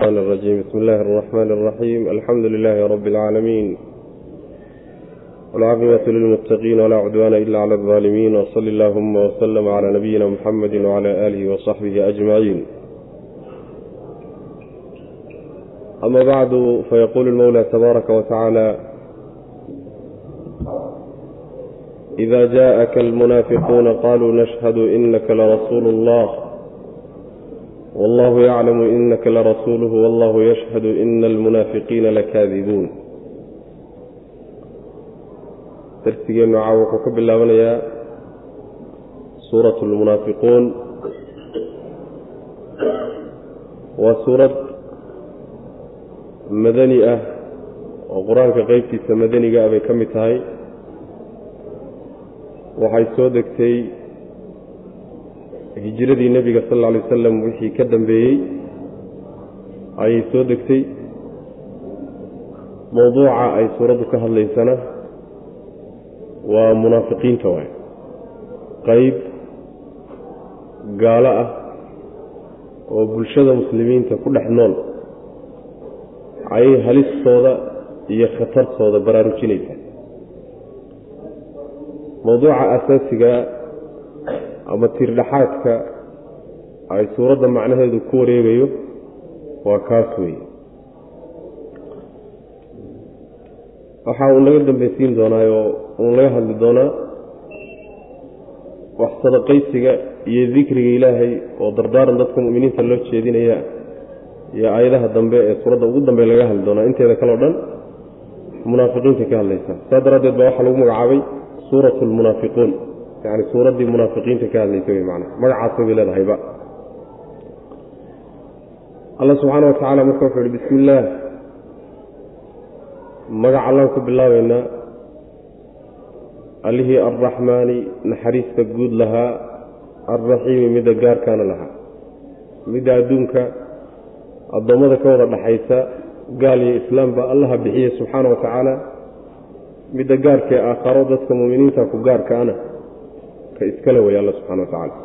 الرحمن الرجيم بسم الله الرحمن الرحيم الحمد لله رب العالمين والعاقبة للمتقين ولا عدوان إلا على الظالمين وصل اللهم وسلم على نبينا محمد وعلى آله وصحبه أجمعين أما بعد فيقول المولى تبارك وتعالى إذا جاءك المنافقون قالوا نشهد إنك لرسول الله wallahu yaclamu inaka larasuuluhu wallahu yashhadu ina almunaafiqiina lakaadibuun darsigeenu caa wuxuu ka bilaabanayaa suurat lmunaafiquun waa suurad madani ah oo qur'aanka qeybtiisa madaniga ah bay ka mid tahay waxay soo degtay hijiradii nebiga sal alay wasalam wixii ka dambeeyey ayay soo degtay. Mowduuca ay suuraddu ka hadlaysana waa munaafiqiinta waay qeyb gaalo ah oo bulshada muslimiinta ku dhex nool ayay halistooda iyo khatartooda baraarujinaysaa mowduuca asaasiga ama tiirdhaxaadka ay suuradda macnaheedu ku wareegayo waa kaas weeye. Waxa uu naga dambaysiin doonaaoo uu naga hadli doonaa wax sadaqaysiga iyo dikriga ilaahay oo dardaaran dadka mu'miniinta loo jeedinaya iyo aayadaha dambe ee suuradda ugu dambe laga hadli doonaa. Inteeda kale o dhan munaafiqiinta ka hadlaysa. Saas daraaddeed baa waxaa lagu magacaabay suurat lmunaafiquun yani suuraddii munaafiqiinta ka hadlaysa wey maana magacaasay bay leedahayba. Alla subxaana wa tacaala marka wuxuu ihi bismi magac allaan ku bilaabaynaa allihii arraxmaani naxariista guud lahaa. Alraxiimi midda gaarkaana lahaa. Midda adduunka addoommada ka wada dhaxaysa gaal iyo islaamba allaha bixiye subxaana wa tacaala midda gaarkae aakharo dadka muuminiinta ku gaarkaana ka iskale way alla subxana wa tacaala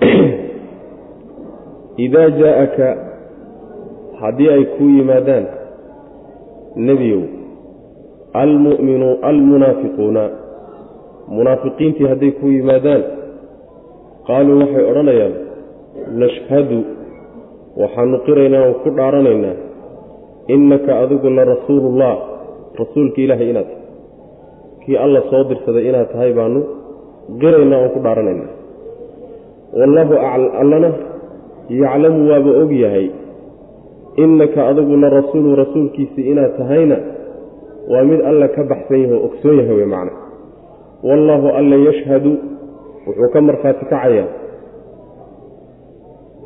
idaa jaa-aka haddii ay kuu yimaadaan nebiyow almuminu almunaafiquuna munaafiqiintii hadday ku yimaadaan qaaluu waxay odhanayaan nashhadu waxaanu qiraynaa oo ku dhaaranaynaa innaka adigu la rasuulullah rasuulkii ilaahay inaad kii alla soo dirsaday inaad tahay baanu qiraynaa oon ku dhaaranaynaa. Wallaahu allana yaclamu waaba og yahay innaka adigu la rasuulu rasuulkiisii inaad tahayna waa mid alla ka baxsan yahay oo ogsoon yahay wey macna. Wallaahu alla yashhadu wuxuu ka markhaati kacayaa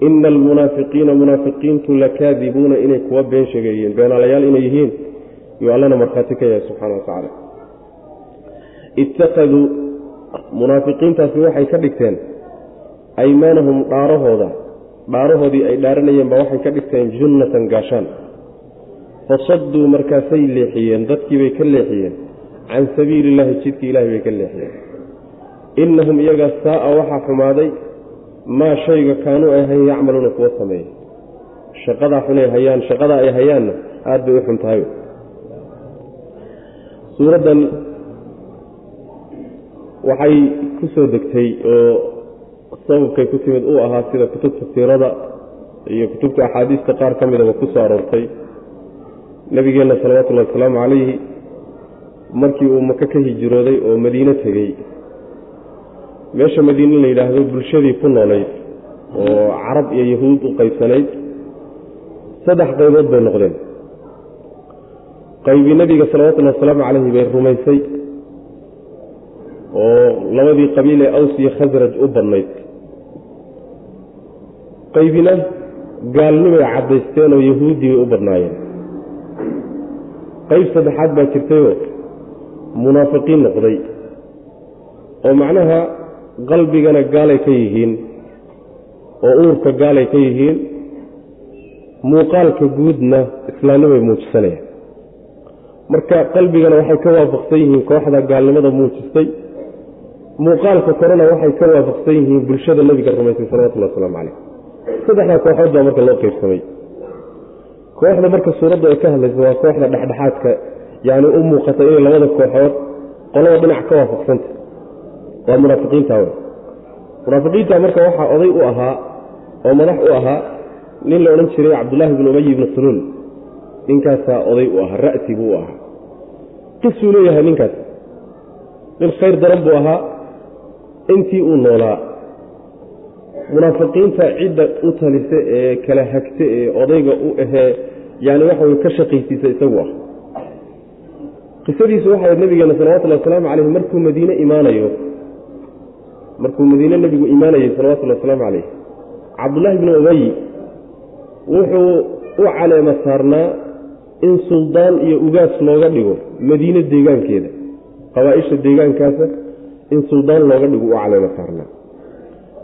ina almunaafiqiina munaafiqiintu lakaadibuuna inay kuwa been sheegeeyeen beenaalayaal inay yihiin yuu allana markhaati ka yahay subxana wa tacaala munaafiqiintaasi waxay ka dhigteen aymaanahum dhaarahooda dhaarahoodii ay dhaaranayeen baa waxay ka dhigteen junnatan gaashaan. Fasaduu markaasay leexiyeen dadkiibay ka leexiyeen. Can sabiili illaahi jidkii ilahay bay ka leexiyeen. Innahum iyaga saa'a waxaa xumaaday maa shayga kaanuu ay hayn yacmaluuna kuwa sameeya shaqadaa xunay hayaan shaqada ay hayaanna aada bay u xun tahay. Suuraddan waxay ku soo degtay oo sababkay ku timid uu ahaa sida kutubta siirada iyo kutubta axaadiista qaar ka midaba ku soo aroortay. Nebigeenna salawatullahi wasalaamu calayhi markii uu maka ka hijrooday oo madiine tegey meesha madiine la yidhaahdo bulshadii ku noolayd oo carab iyo yahuud u qaybsanayd saddex qaybood bay noqdeen. Qaybii nebiga salawatullahi wasalaamu calayhi bay rumaysay oo labadii qabiil ee aws iyo khasraj u badnayd. Qaybina gaalnimay caddaysteen oo yahuuddii bay u badnaayeen. Qayb saddexaad baa jirtayoo munaafiqiin noqday oo macnaha qalbigana gaalay ka yihiin oo uurka gaalay ka yihiin muuqaalka guudna islaamnimay muujisanayaan. Marka qalbigana waxay ka waafaqsan yihiin kooxda gaalnimada muujistay muuqaalka korena waxay ka waafaqsan yihiin bulshada nebiga rumaysay salawatullhi wasalaamu caleyh saddexdaa kooxood baa marka loo qaybsamay kooxda marka suuraddu ay ka hadlayso waa kooxda dhexdhexaadka yani u muuqata inay labada kooxood qolada dhinac ka waafaqsanta. Waa munaafiqiinta wey. Munaafiqiinta marka waxaa oday u ahaa oo madax u ahaa nin la odhan jiray cabdullaahi bnu ubay ibnu suluul ninkaasaa oday u ahaa ra'si buu u ahaa. Qisuu leeyahay ninkaas. Nin khayr daran buu ahaa intii uu noolaa. Munaafiqiinta cidda u talisa ee kala hagta ee odayga u ahee yani waxa way ka shaqaysiisa isagu ah. Qisadiisu waxay nabigeena salawatullhi wasalaamu caleyh markuu madiine imaanayo markuu madiine nebigu imaanayay salawatullhi wasalaamu caleyh cabdullaahi bnu ubay wuxuu u caleema saarnaa in suldaan iyo ugaas looga dhigo madiine deegaankeeda qabaa-isha deegaankaasa in suldaan looga dhigo u caleema saarnaa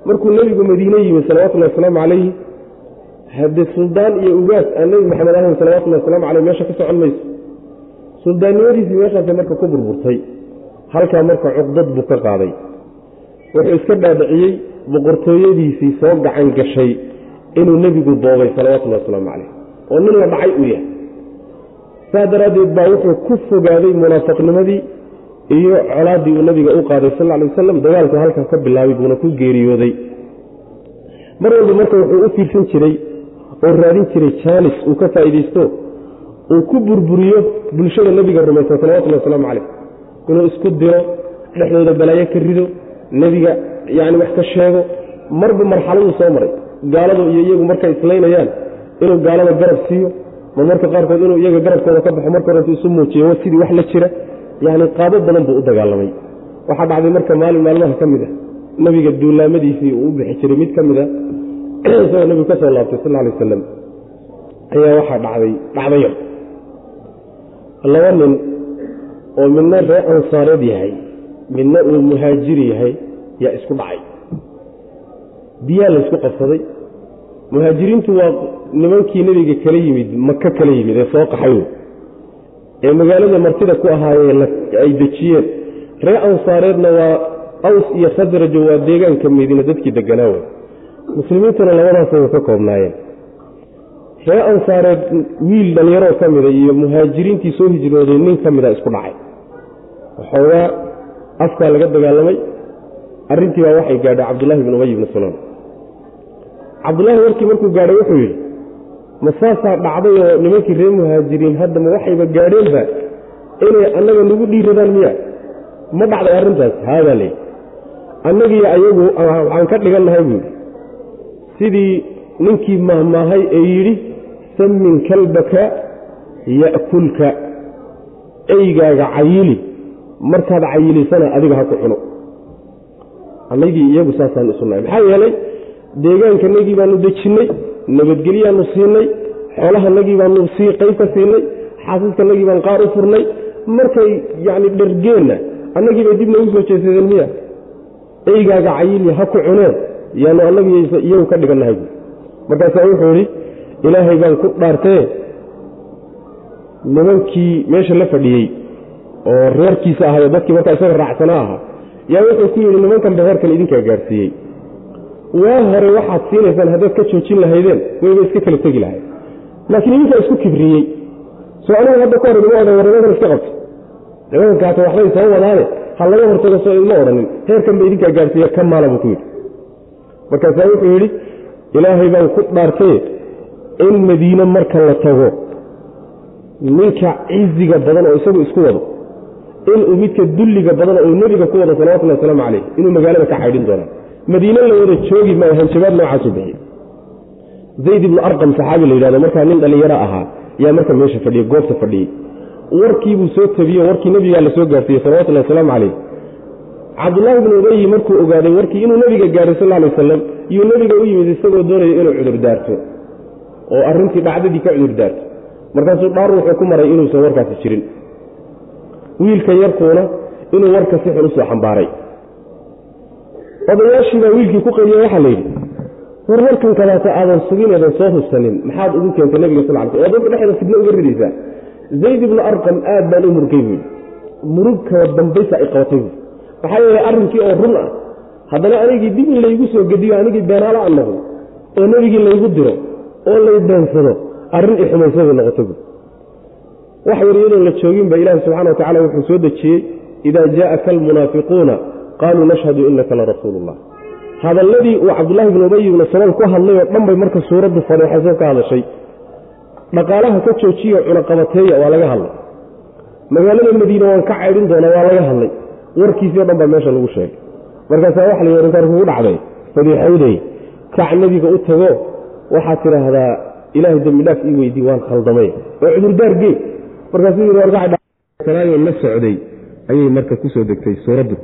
markuu nebigu madiine yimi salawatullahi wasalaamu calayhi haddee suldaan iyo ugaas aan nebi maxamed ahayn salawatullahi waslamu caleyh meesha ka socon mayso. Suldaannimadiisii meeshaasay marka ku burburtay. Halkaa marka cuqdad buu ka qaaday. Wuxuu iska dhaadhiciyey boqortooyadiisii soo gacan gashay inuu nebigu boobay salawatullahi wasalaamu caleyh oo nin la dhacay uu yahay. Saa daraaddeed baa wuxuu ku fogaaday munaafiqnimadii iyo colaaddii uu nabiga u qaaday sal alay wasalam dagaalku halkaa ka bilaabay buuna ku geeriyooday. Mar walba marka wuxuu u fiirsan jiray oo raadin jiray jaanis uu ka faa'iidaysto uu ku burburiyo bulshada nebiga rumaysan salawatullahi wasalaamu caleyh inuu isku diro dhexdooda balaayo ka rido nebiga yacni wax ka sheego. Marba marxaladuu soo maray. Gaaladu iyo iyagu markay islaynayaan inuu gaalada garab siiyo ma marka qaarkood inuu iyaga garabkooda ka baxo marka horentu isu muujiyo sidii wax la jira yacni qaabo badan buu u dagaalamay. Waxaa dhacday marka maalin maalmaha ka mid ah nebiga duulaamadiisii uu u bixi jiray mid ka mid a isagoo nebigu ka soo laabtay sal alay wasalam ayaa waxaa dhacday dhacdayo. Laba nin oo midna ree ansaareed yahay midna uu muhaajiri yahay yaa isku dhacay. Biyaa laysku qabsaday. Muhaajiriintu waa nimankii nebiga kala yimid maka kala yimid ee soo qaxay ee magaalada martida ku ahaayeen ay dejiyeen. Ree ansaareedna waa aws iyo khasrajo waa deegaanka madiina dadkii deganaa wey muslimiintuna labadaas way ka koobnaayeen. Ree ansaareed wiil dhallinyaroo ka mida iyo muhaajiriintii soo hijrooday nin ka mida isku dhacay. Waxoogaa afkaa laga dagaalamay. Arrintii baa waxay gaadhay cabdullaahi bin ubay ibni sulaan cabdullaahi warkii markuu gaadhay wuxuu yidhi ma saasaa dhacday oo nimankii reer muhaajiriin hadda ma waxayba gaadheenba inay annaga nagu dhiiradaan miya? Ma dhacday arrintaas? Haadaa leey annagii ayagu waxaan ka dhigannahay buu yidhi. Sidii ninkii mahmaahay ee yidhi samin kalbaka ya'kulka. Eygaaga cayili. Markaad cayilisana adiga ha ku cuno. Annagii iyagu saasaan isunahay maxaa yeelay deegaankanagii baanu dejinnay nabadgelyaanu siinay xoolahanagii baanu sii qayb ka siinay xaasaskanagii baan qaar u furnay. Markay yacni dhargeenna annagii bay dib noogu soo jeesadeen miya. Eygaaga cayili ha ku cuneen yaanu annagii iyagu ka dhigannahay buui markaasaa wuxuu yidhi ilaahay baan ku dhaartee nimankii meesha la fadhiyey oo reerkiisa ahayo dadkii markaa isaga raacsanaa ahaa yaa wuxuu ku yidhi nimankan beheerkan idinkaa gaadhsiiyey waa hore waxaad siinaysaan haddaad ka joojin lahaydeen wayba iska kala tegi lahayd. Laakiin idinkaa isku kibriyey. Soo anigu hadda ka hor idima odhan war iska qabto. Nimankankaata waxbay soo wadaane ha laga hortago soo idma odhanin. Heerkan ba idinkaa gaadhsiiya ka maala buu ku yidhi. Markaasaa wuxuu yidhi ilaahay baan ku dhaartay in madiine marka la tago ninka ciziga badan oo isagu isku wado inuu midka dulliga badan oo nebiga ku wado salawatullahi wasalaamu caleyh inuu magaalada ka xaydhin doonaa madiine la wada joogi maayo hanjabaad noocaasu bixi. Zayd ibnu arqam saxaabi la yidhahdo markaa nin dhallinyaro ahaa yaa marka meesha fadhiyey goobta fadhiyey warkiibuu soo tabiye warkii nebigaa la soo gaarsiiyey salawatullahi wasalaamu caleyh cabdullaahi bnu ubayi markuu ogaaday warkii inuu nebiga gaadhay sal alay wasalam yuu nebiga u yimid isagoo doonaya inuu cudur daarto oo arrintii dhacdadii ka cudur daarto. Markaasuu dhaar wuxuu ku maray inuusan warkaasi jirin. Wiilka yarkuuna inuu warka si xun u soo xambaaray odayaashii baa wiilkii ku qayliya waxaa layidhi war warkan kadaata aadan sugin eedan soo hubsanin maxaad ugu keentay nebiga sal ly sl oo dadka fidno uga ridaysaa zayd ibnu arqam aad baan u murgay buui murugkaba dambaysa ay qabatay buui maxaa yeelay arrinkii oo run ah haddana anigii dib in laygu soo gediyo anigii beenaalo aan noqdo oo nebigii laygu diro oo lay beensado arrin ixumaysabay noqotay bu wax yar iyadoon la jooginba ilaahi subxana wa tacala wuxuu soo dejiyey idaa jaa'aka almunaafiquuna qaaluu nashhadu inaka larasuulu llah hadalladii uu cabdullaahi bn ubay ibnu salool ku hadlay oo dhan bay marka suuraddu fadeexayso ka hadashay dhaqaalaha ka joojiyo cunaqabateeya waa laga hadlay magaalada madiine waan ka caydhin doonaa waa laga hadlay warkiisii o dhan baa meesha lagu sheegay markaasaa waxa la yidhi kugu dhacday fadiixowday kac nebiga u tago waxaad tidhaahdaa ilaahay dembidhaaf ii weydii waan khaldamay oo cudurdaar gee markaasuu yidhi wargacdhalaayo la socday ayay marka ku soo degtay suuraddu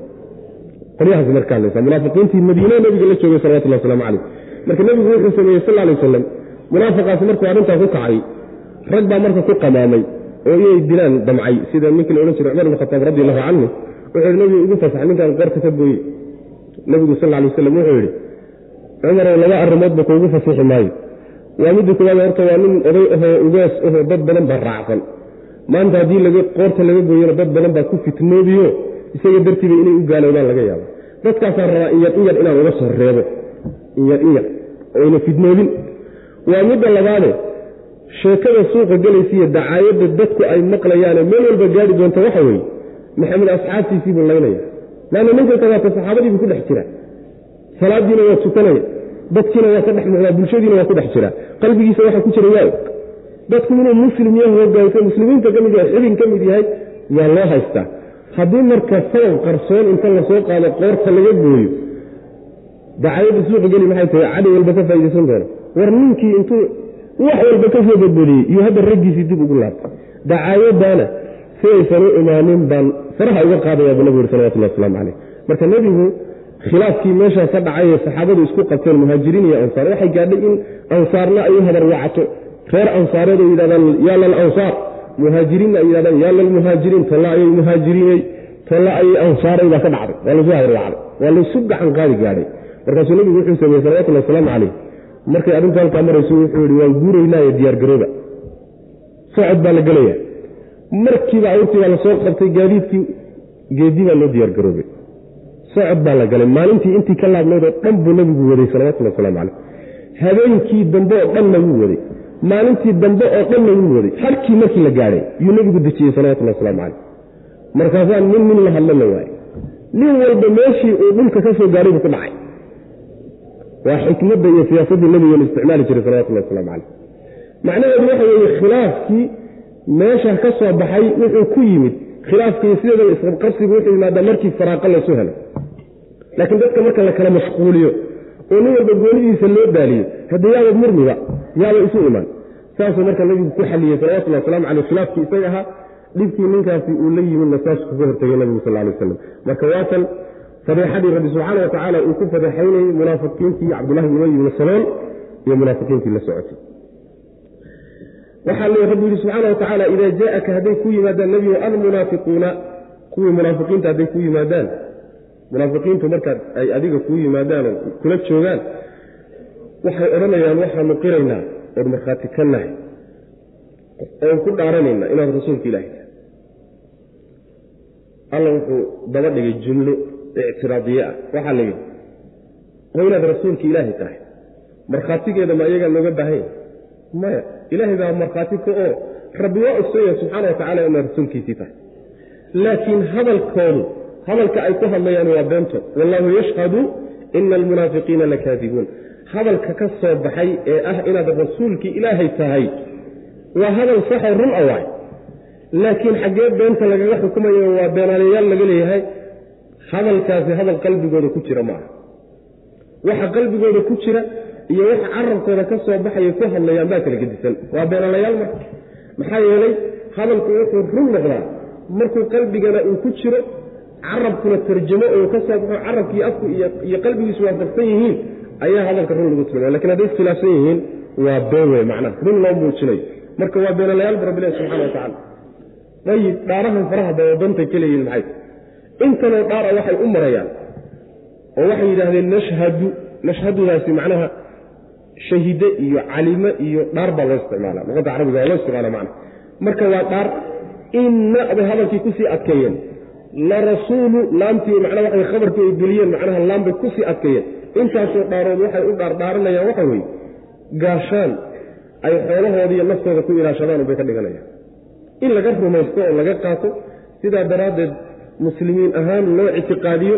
qolyahaas marka hadlaysa munaafiqiintii madiine nebiga la joogay salawatullah waslamu calayh. Marka nebigu wuxuu sameeyey sal alay wasalam munaafiqaasi markuu arrintaa ku kacay rag baa marka ku qamaamay oo inay dilaan damcay. Sida ninkii la odhan jiray cumar ibn khataab radi allahu canhu wuxuu yidhi nebigu igu fasax ninkaan qorta ka gooye nebigu sal alay waslam wuxuu yidhi cumarow laba arrimoodba kuugu fasixi maayo. Waa midda koowaad horta waa nin oday ahoo ugaas ahoo dad badan baa raacsan. Maanta haddii qoorta laga gooyona dad badan baa ku fitnoobiyo isaga dartiiba inay u gaaloobaan laga yaabo. Dadkaasaan rabaa in yar in yar inaan uga soo reebo. In yar in yar. Waa midda labaade. Sheekada suuqa gelaysiiyo dacaayadda dadku ay maqlayaane meel walba gaari doonta waxa weeye maxamed asxaabtiisii buu laynaya. Laanna ninka kadaata saxaabadiibuu ku dhex jira. Salaadiina waa tukanaya. Dadkiina waa ka dhex muuqdaa bulshadiina waa ku dhex jira. Qalbigiisa waxa ku jira waa dadku inuu muslim yahay hogaansa muslimiinta ka yahay xibin ka mid yahay yaa loo haystaa haddii marka sabab qarsoon inta la soo qaado qoorta laga gooyo dacaayadda suuqa geli maxay tahay? Cadi walba ka faa'idaysan doona. War ninkii intuu wax walba ka soo badbadiyey iyo hadda raggiisii dib ugu laabtay. Dacaayaddaana sidaysan u imaanin baan faraha uga qaadaya buu nabigu yuri salawatullah waslamu caleyh marka nebigu khilaafkii meeshaa ka dhacay ee saxaabadu isku qabteen muhaajiriin iyo ansaar waxay gaadhay in ansaarna ay u habarwacato reer ansaareed ay yidhahdaan yaa lal ansaar muhaajiriinna ay yidhahdaan yaa lalmuhaajiriin tolla ayay muhaajiriinay tolla ayay ansaaray baa ka dhacday. Waa laysu habarwacday waa laysu gacan qaadi gaadhay. Markaasuu nebigu wuxuu sameeyey salawatullahi wasalaamu caleyh markay arrintu halkaa marayso wuxuu yidhi waan guuraynaayo diyaargarooba socod baa la gelaya markiiba awrtii baa la soo qabtay gaadiidkii geedi baa loo diyaargaroobay socod baa la galay. Maalintii intii ka laabnayd oo dhan buu nebigu waday salawatullhi waslamu caleyh habeenkii dambe oo dhanna wuu waday maalintii dambe oo dhanna wuu waday halkii markii la gaadhay yuu nebigu dejiyey salawatullahi waslamu caleyh markaasaa nin nin la hadlo la waaye. Nin walba meeshii uu dhulka ka soo gaadhay buu ku dhacay. Waa xikmadda iyo siyaasaddii nebigeenu isticmaali jiray salawatullahi waslamu caleyh macnaheedu waxa weeye khilaafkii meesha ka soo baxay wuxuu ku yimid. Khilaafkii sideedaba isqabqabsigu wuxuu yimaadaa markii faraaqo laysu helo. Laakiin dadka marka la kala mashquuliyo oo nin walba goonidiisa loo daaliyo hadda yaaba murmiba yaaba isu imaan. Saasuu marka nebigu ku xalliyey salawatullahi waslamu caleyh khilaafkii isaga ahaa. Dhibkii ninkaasi uu la yimidna saasuu kaga hortegay nebigu sal alay waslam marka waatan fadeexadii rabbi subxaana wa tacaala uu ku fadeexaynayey munaafiqiintii cabdullahi ibn ubay ibnu salool iyo munaafiqiintii la socotay. Waxaa leey rabbi yidhi subxaana wa tacaala idaa jaa'aka hadday ku yimaadaan nebigu almunaafiquuna kuwii munaafiqiinta hadday ku yimaadaan munaafiqiintu markaad ay adiga kuu yimaadaan oo kula joogaan waxay odhanayaan waxaanu qiraynaa oon markhaati ka nahay oon ku dhaaranaynaa inaad rasuulka ilaahi tahay. Alla wuxuu daba dhigay jumlo ictiraadiye ah. Waxaa la yidhi oo inaad rasuulka ilaahi tahay. Markhaatigeeda ma iyagaa looga baahanya maya ilaahay baa markhaati ka oo rabbi waa ogsoonyahay subxaana wa tacala inaad rasuulkiisii tahay. Laakiin hadalkoodu hadalka ay ku hadlayaan waa beentood wallahu yashhadu ina almunaafiqiina lakaadibuun hadalka ka soo baxay ee ah inaad rasuulkii ilaahay tahay waa hadal saxoo run a waay laakiin xaggee beenta lagaga xukumayo waa beenaalayaal laga leeyahay hadalkaasi hadal qalbigooda ku jira maaha. Waxa qalbigooda ku jira iyo waxa carabkooda ka soo baxaya ku hadlayaan baa kala gedisan. Waa beenaalayaal marka. Maxaa yeelay hadalku wuxuu run noqdaa markuu qalbigana uu ku jiro carabkuna tarjamo oo ka soo baxo carabkii afku iyo qalbigiisu waafaqsan yihiin ayaa hadalka run lagu tilmaamay laakiin hadday iskhilaafsan yihiin waa been wey macnaha. Run loo muujinayo marka waa beenalayaal bu rabbilahi subxana wa tacala ayib dhaarahan faraha dabadantay ka leeyihiin maxay? Intanoo dhaara waxay u marayaan oo waxay yidhaahdeen nashhadu nashhadudaasi macnaha shahide iyo calime iyo dhaar baa loo isticmaala luqadda carabiga waa loo isticmaala macna marka waa dhaar inna bay hadalkii ku sii adkeeyeen larasuulu laamtii macnaa waxay khabarkii ay geliyeen macnaha laam bay ku sii adkeeyeen. Intaasoo dhaarood waxay u dhaardhaaranayaan waxa weeye gaashaan ay xoolahoodiiyo naftooda ku ilaashadaan unbay ka dhiganayaan. In laga rumaysto oo laga qaato sidaa daraaddeed muslimiin ahaan loo ictiqaadiyo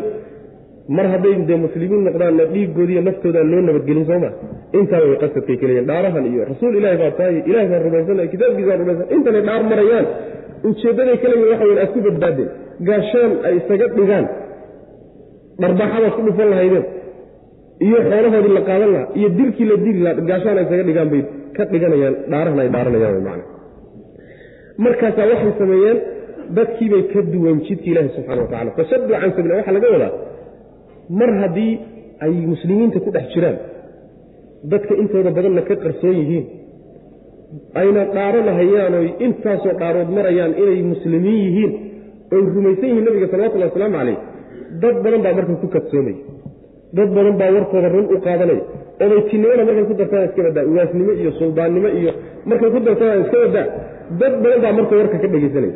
mar hadday dee muslimiin noqdaanna dhiigoodiiyo naftooda loo nabadgelin sooma intaa way qasadkay kaleeyiin dhaarahan iyo rasuul ilahi baa tahay ilahi baan rumaysanay kitaabkiisaan rumaysan intanay dhaar marayaan. Ujeeddaday kaleyihin waxa weyn aad ku badbaadeen gaashaan ay isaga dhigaan. Dharbaaxadaad ku dhufan lahaydeen iyo xoolahoodii la qaadan lahaa iyo dilkii la dili lahaa gaashaan ay isaga dhigaan bay ka dhiganayaan dhaarahan ay dhaaranayaan man markaasaa waxay sameeyeen dadkiibay ka duwan jidki ilaahi subxana wa tacala fasaduu can sabila waxaa laga wadaa mar haddii ay muslimiinta ku dhex jiraan dadka intooda badanna ka qarsoon yihiin ayna dhaaranahayaan oy intaasoo dhaarood marayaan inay muslimiin yihiin oy rumaysan yihiin nabiga salawatullahi wasalaamu calayh dad badan baa marka ku kadsoomaya dad badan baa warkooda run u qaadanaya odaytinimona markay ku dartaan iska badaa uwaasnimo iyo suldaannimo iyo markay ku dartaan iska badaa dad badan baa marka warka ka dhegaysanaya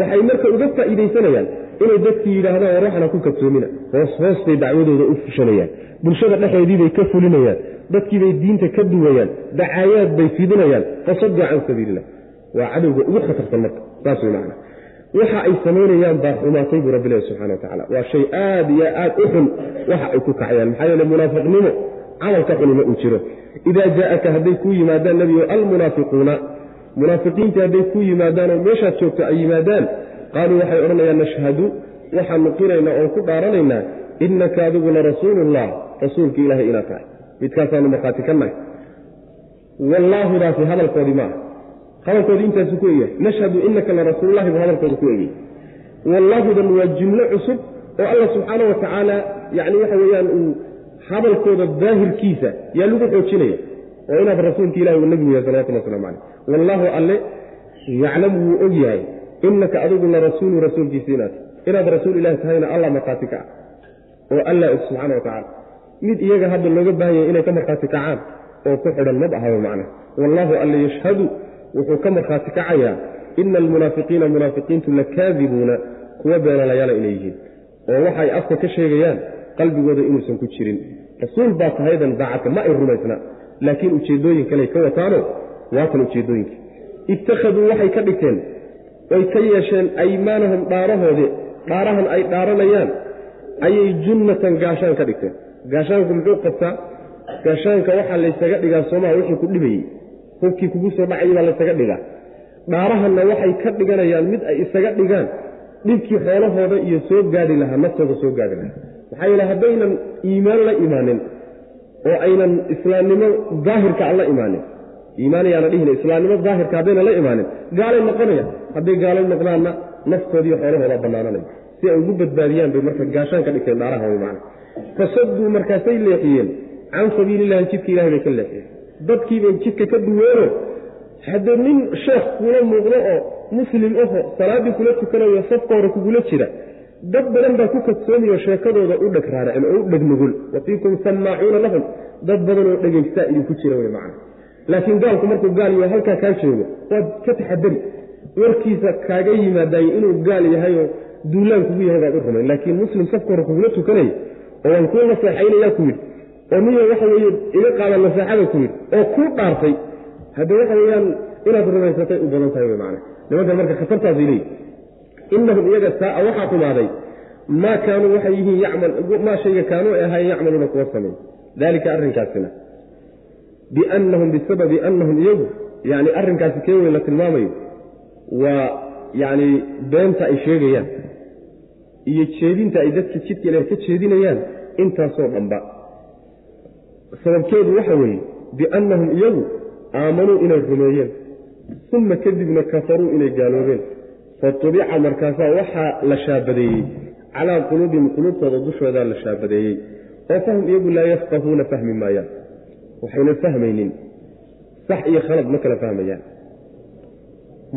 waxay marka uga faa'iidaysanayaan inay dadkii yidhaahdaan war waxna ku kadsoomina hoos hoostay dacwadooda u fushanayaan. Bulshada dhexeediibay ka fulinayaan. Dadkiibay diinta ka duwayaan. Dacaayaad bay fidinayaan. Fasaduu can sabiililah waa cadowga ugu khatarsan marka saas way waxa ay samaynayaan baa xumaatay buu rabbi subxana wa tacala waa shay aad iyo aad u xun. Waxa ay ku kacayaan. Maxaa yeele munaafiqnimo camalka xunima uu jiro. Idaa jaaaka hadday kuu yimaadaan nebigo almunaafiquuna munaafiqiintii hadday kuu yimaadaanoo meeshaad joogto ay yimaadaan qaaluu waxay odhanayaan nashhadu waxaanu qiraynaa oon ku dhaaranaynaa innaka adigu la rasuulullah. Rasuulka ilaahay inaad tahay. Midkaasaanu markhaati ka nahay. Wallaahudaasi hadalkoodii maaha hadalkoodii intaasu ku egyahay nashhadu innaka la rasuululahi buu hadalkooda ku egyahy wallaahudan waa jumlo cusub oo alla subxaana wa tacaala yacni waxa weeyaan uu hadalkooda daahirkiisa yaa lagu xoojinaya. Oo inaad rasuulka ilahi uu nebigu yahay salawatullah waslamu caleyh wallaahu alle yaclamu wuu og yahay. Innaka adigu la rasuulu rasuulkiisa inaad inaad rasuul ilahi tahayna allah markhaati ka ah. Oo allah og subxaana wa tacala mid iyaga hadda looga baahan yahay inay ka markhaati kacaan oo ku xidhan mab ahaba macna. Wallaahu alle yashhadu wuxuu ka markhaati kacayaa ina almunaafiqiina munaafiqiintu lakaadibuuna kuwa beenalayaala inay yihiin oo waxay afka ka sheegayaan qalbigooda inuusan ku jirin. Rasuul baa tahaydan daacadka ma ay rumaysna laakiin ujeeddooyin kaley ka wataano waatan ujeeddooyinka ittakhaduu waxay ka dhigteen oy ka yeesheen aymaanahum dhaarahoodii dhaarahan ay dhaaranayaan ayay junnatan gaashaan ka dhigteen. Gaashaanku muxuu qabtaa? Gaashaanka waxaa laysaga dhigaa soomaha wixii ku dhibayey hubkii kugu soo dhacayay baa laysaga dhigaa. Dhaarahanna waxay ka dhiganayaan mid ay isaga dhigaan. Dhibkii xoolahooda iyo soo gaadhi lahaa naftooda soo gaadhi lahaa. Maxaa yeele haddaynan iimaan la imaanin oo aynan islaamnimo daahirka aan la imaanin. Iimaan dhihina islaamnimo daahirka haddaynan la imaanin. Gaalay noqonayaan hadday gaalo noqdaanna naftoodiiyo xoolahooda bannaananaya. Si ay ugu badbaadiyaan bay marka gaashaan ka dhigteen dhaaraha way fasaduu markaasay leexiyeen. Can sabiilillahi jidka ilahay bay ka leexiyeen dadkiibay jidka ka duweeno. Haddee nin sheekh kula muuqdo oo muslim aho salaaddii kula tukanayo safka hore kugula jira dad badan baa ku kadsoomayo sheekadooda u dheg raaracen oo u dheg nugul. Wa fiikum sammaacuuna lahum dad badan oo dhegaystaa idinku jira wey macana laakiin gaalku markuu gaal yaho halkaa kaa joogo waad ka taxadari warkiisa kaaga yimaadaye inuu gaal yahayoo duulaan kugu yahay baad u rumayn laakiin muslim safka hore kugula tukanaya oo waan kuu naseexaynayaa ku yidhi oo niyo waxa weeye iga qaada naseexada ku yidhi oo kuu dhaartay. Hadde waxa weeyaan inaad rumaysatay u badan tahay macana nimankan marka khatartaasay leeyihi inahum iyaga saaa waxaa xumaaday maa kaanuu waxay yihiin maa shayga kaanuu ay ahaayeen yacmaluuna kuwa sameey daalika arrinkaasina. Biannahum bisababi annahum iyagu yani arrinkaasi kee weyn la tilmaamayo waa yacni beenta ay sheegayaan iyo jeedinta ay dadka jidka ilaah ka jeedinayaan intaasoo dhanba sababkeedu waxa weeye biannahum iyagu aamanuu inay rumeeyeen uma kadibna kafaruu inay gaaloobeen. Fatubica markaasaa waxaa la shaabadeeyey. Calaa quluubihim quluubtooda dushoodaa la shaabadeeyey. Oo fahum iyagu laa yafqahuuna fahmi maayaan. Waxayna fahmaynin. Sax iyo khalad ma kala fahmayaan.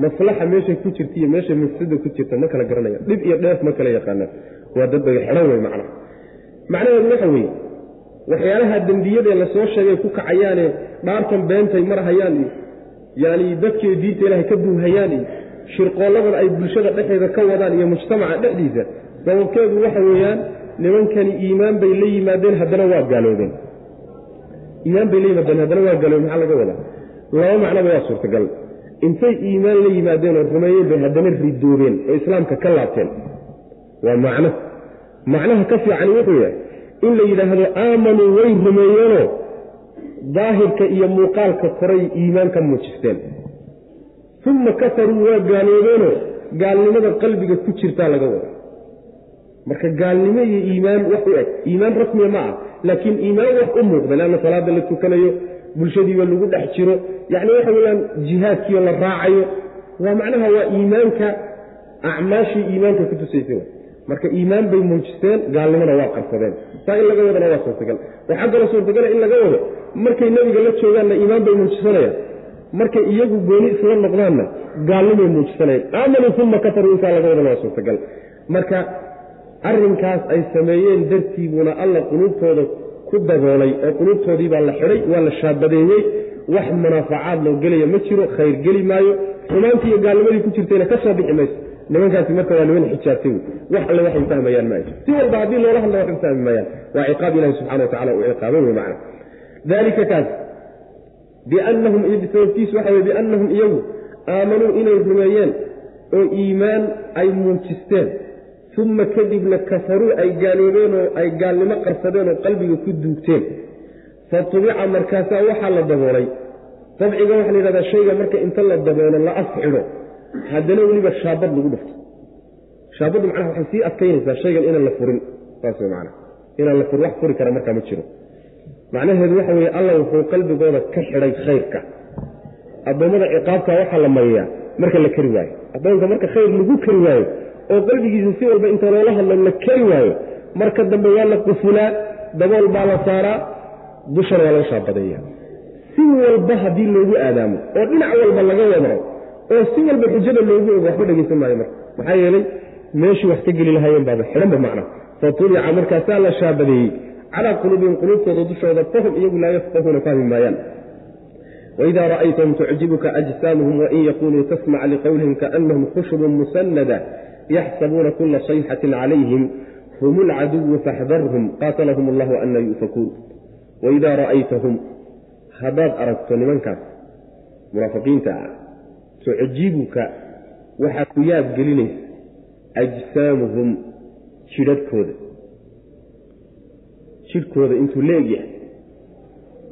Maslaxa meeshay ku jirta iyo meeshay mafsada ku jirta ma kala garanayaan. Dhib iyo dheef ma kala yaqaanaan. Waa dad baga xidhan wey macnaha. Macnaheedu waxa weeye waxyaalaha dembiyadee la soo sheegay ku kacayaane dhaartan beentay marhayaan iyo yaani dadkii diinta ilaahay ka duuhayaan iyo shirqoolladan ay bulshada dhexeeda ka wadaan iyo mujtamaca dhexdiisa. Sababkeedu waxa weeyaan nimankani iimaan bay la yimaadeen haddana waa gaaloobeen. Iimaan bay la yimaadeen haddana waa gaaloobeen maxaa laga wadaa? Laba macnoba waa suurtagal. Intay iimaan la yimaadeen oo rumeeyeen bay haddana ridoobeen oo islaamka ka laabteen. Waa macno. Macnaha ka fiican wuxuu yahay in la yidhaahdo aamanuu way rumeeyeenoo daahirka iyo muuqaalka koray iimaan ka muujisteen. Uma kafaruu waa gaaloobeenoo gaalnimada qalbiga ku jirtaa laga wada marka gaalnimo iyo iimaan wax u eg. Iimaan rasmiya ma ah laakiin iimaan wax u muuqda leanna salaada la tukanayo bulshadiiba lagu dhex jiro yacni waxa weeyaan jihaadkiio la raacayo waa macnaha waa iimaanka acmaashii iimaanka ku tusaysay marka iimaan bay muujisteen gaalnimona waa qarsadeen. Saa in laga wadana waa suurtagal. Waxaa kaloo suurtagala in laga wado markay nebiga la joogaanna iimaan bay muujisanayaan markay iyagu gooni isla noqdaanna gaalnimay muujisanayaan aamanuu uma kafaruu intaa laga wadana waa suurtagal. Marka arrinkaas ay sameeyeen dartiibuuna alla quluubtooda ku daboolay oo quluubtoodii baa la xidhay waa la shaabadeeyey wax munaafacaad loo gelaya ma jiro khayr geli maayo. Xumaantii iyo gaalnimadii ku jirtayna ka soo bixi mayso nimankaasi marka waa niman xijaabtay. Wax alle waxay fahmayaan ma si walba haddii loola hadla waxay fahmi maayaan waa ciqaab ilahi subxana wa tacala uu ciqaabay wey macna. Dalika kaas biannahum sababtiisu waxa weye biannahum iyagu aamanuu inay rumeeyeen oo iimaan ay muujisteen. Uma kadibna kafaruu ay gaaloobeen oo ay gaalnimo qarsadeen oo qalbiga ku duugteen. Fa tubica markaasaa waxaa la daboolay dabciga waxa la yidhahdaa shayga marka inta la daboolo la afxidho haddana weliba shaabad lagu dhufto. Shaabaddu macnaha waxay sii adkaynaysaa shaygan inaan la furin saas wey macana inaan la furin wax furi kara markaa ma jiro. Macnaheedu waxa weeye alla wuxuu qalbigooda ka xidhay khayrka. Addoommada ciqaabka waxaa la mariyaa marka la keri waayo. Addoonka marka khayr lagu keri waayo oo qalbigiisa si walba inta loola hadlo la keri waayo marka dambe waa la qufulaa dabool baa la saaraa dushana waa laga shaabadeeya si walba haddii loogu aadaamo oo dhinac walba laga wadro oo si walba xujada loogu ogo waxba dhegeysan maayo marka. Maxaa yeelay meeshii wax ka geli lahaayeen baaba xidhanba macna. Fa markaasaa la shaabadeeyey. Calaa quluubihim quluubtooda dushooda fahum iyagu laa yafqahuuna fahmi maayaan. Waidaa ra'aytahum tucjibuka ajsaamuhum wain yaquluu tasmac liqowlihim kaanahum khushbun musanada yaxsabuuna kula sayxatin calayhim hum alcaduwu faxdarhum qaatalahum allahu anna yu'fakuun. Waidaa ra'aytahum haddaad aragto nimankaas munaafiqiinta ah tucjibuka waxaa ku yaab gelinaysa ajsaamuhum jidhadhkooda jidhkooda intuu leegyahay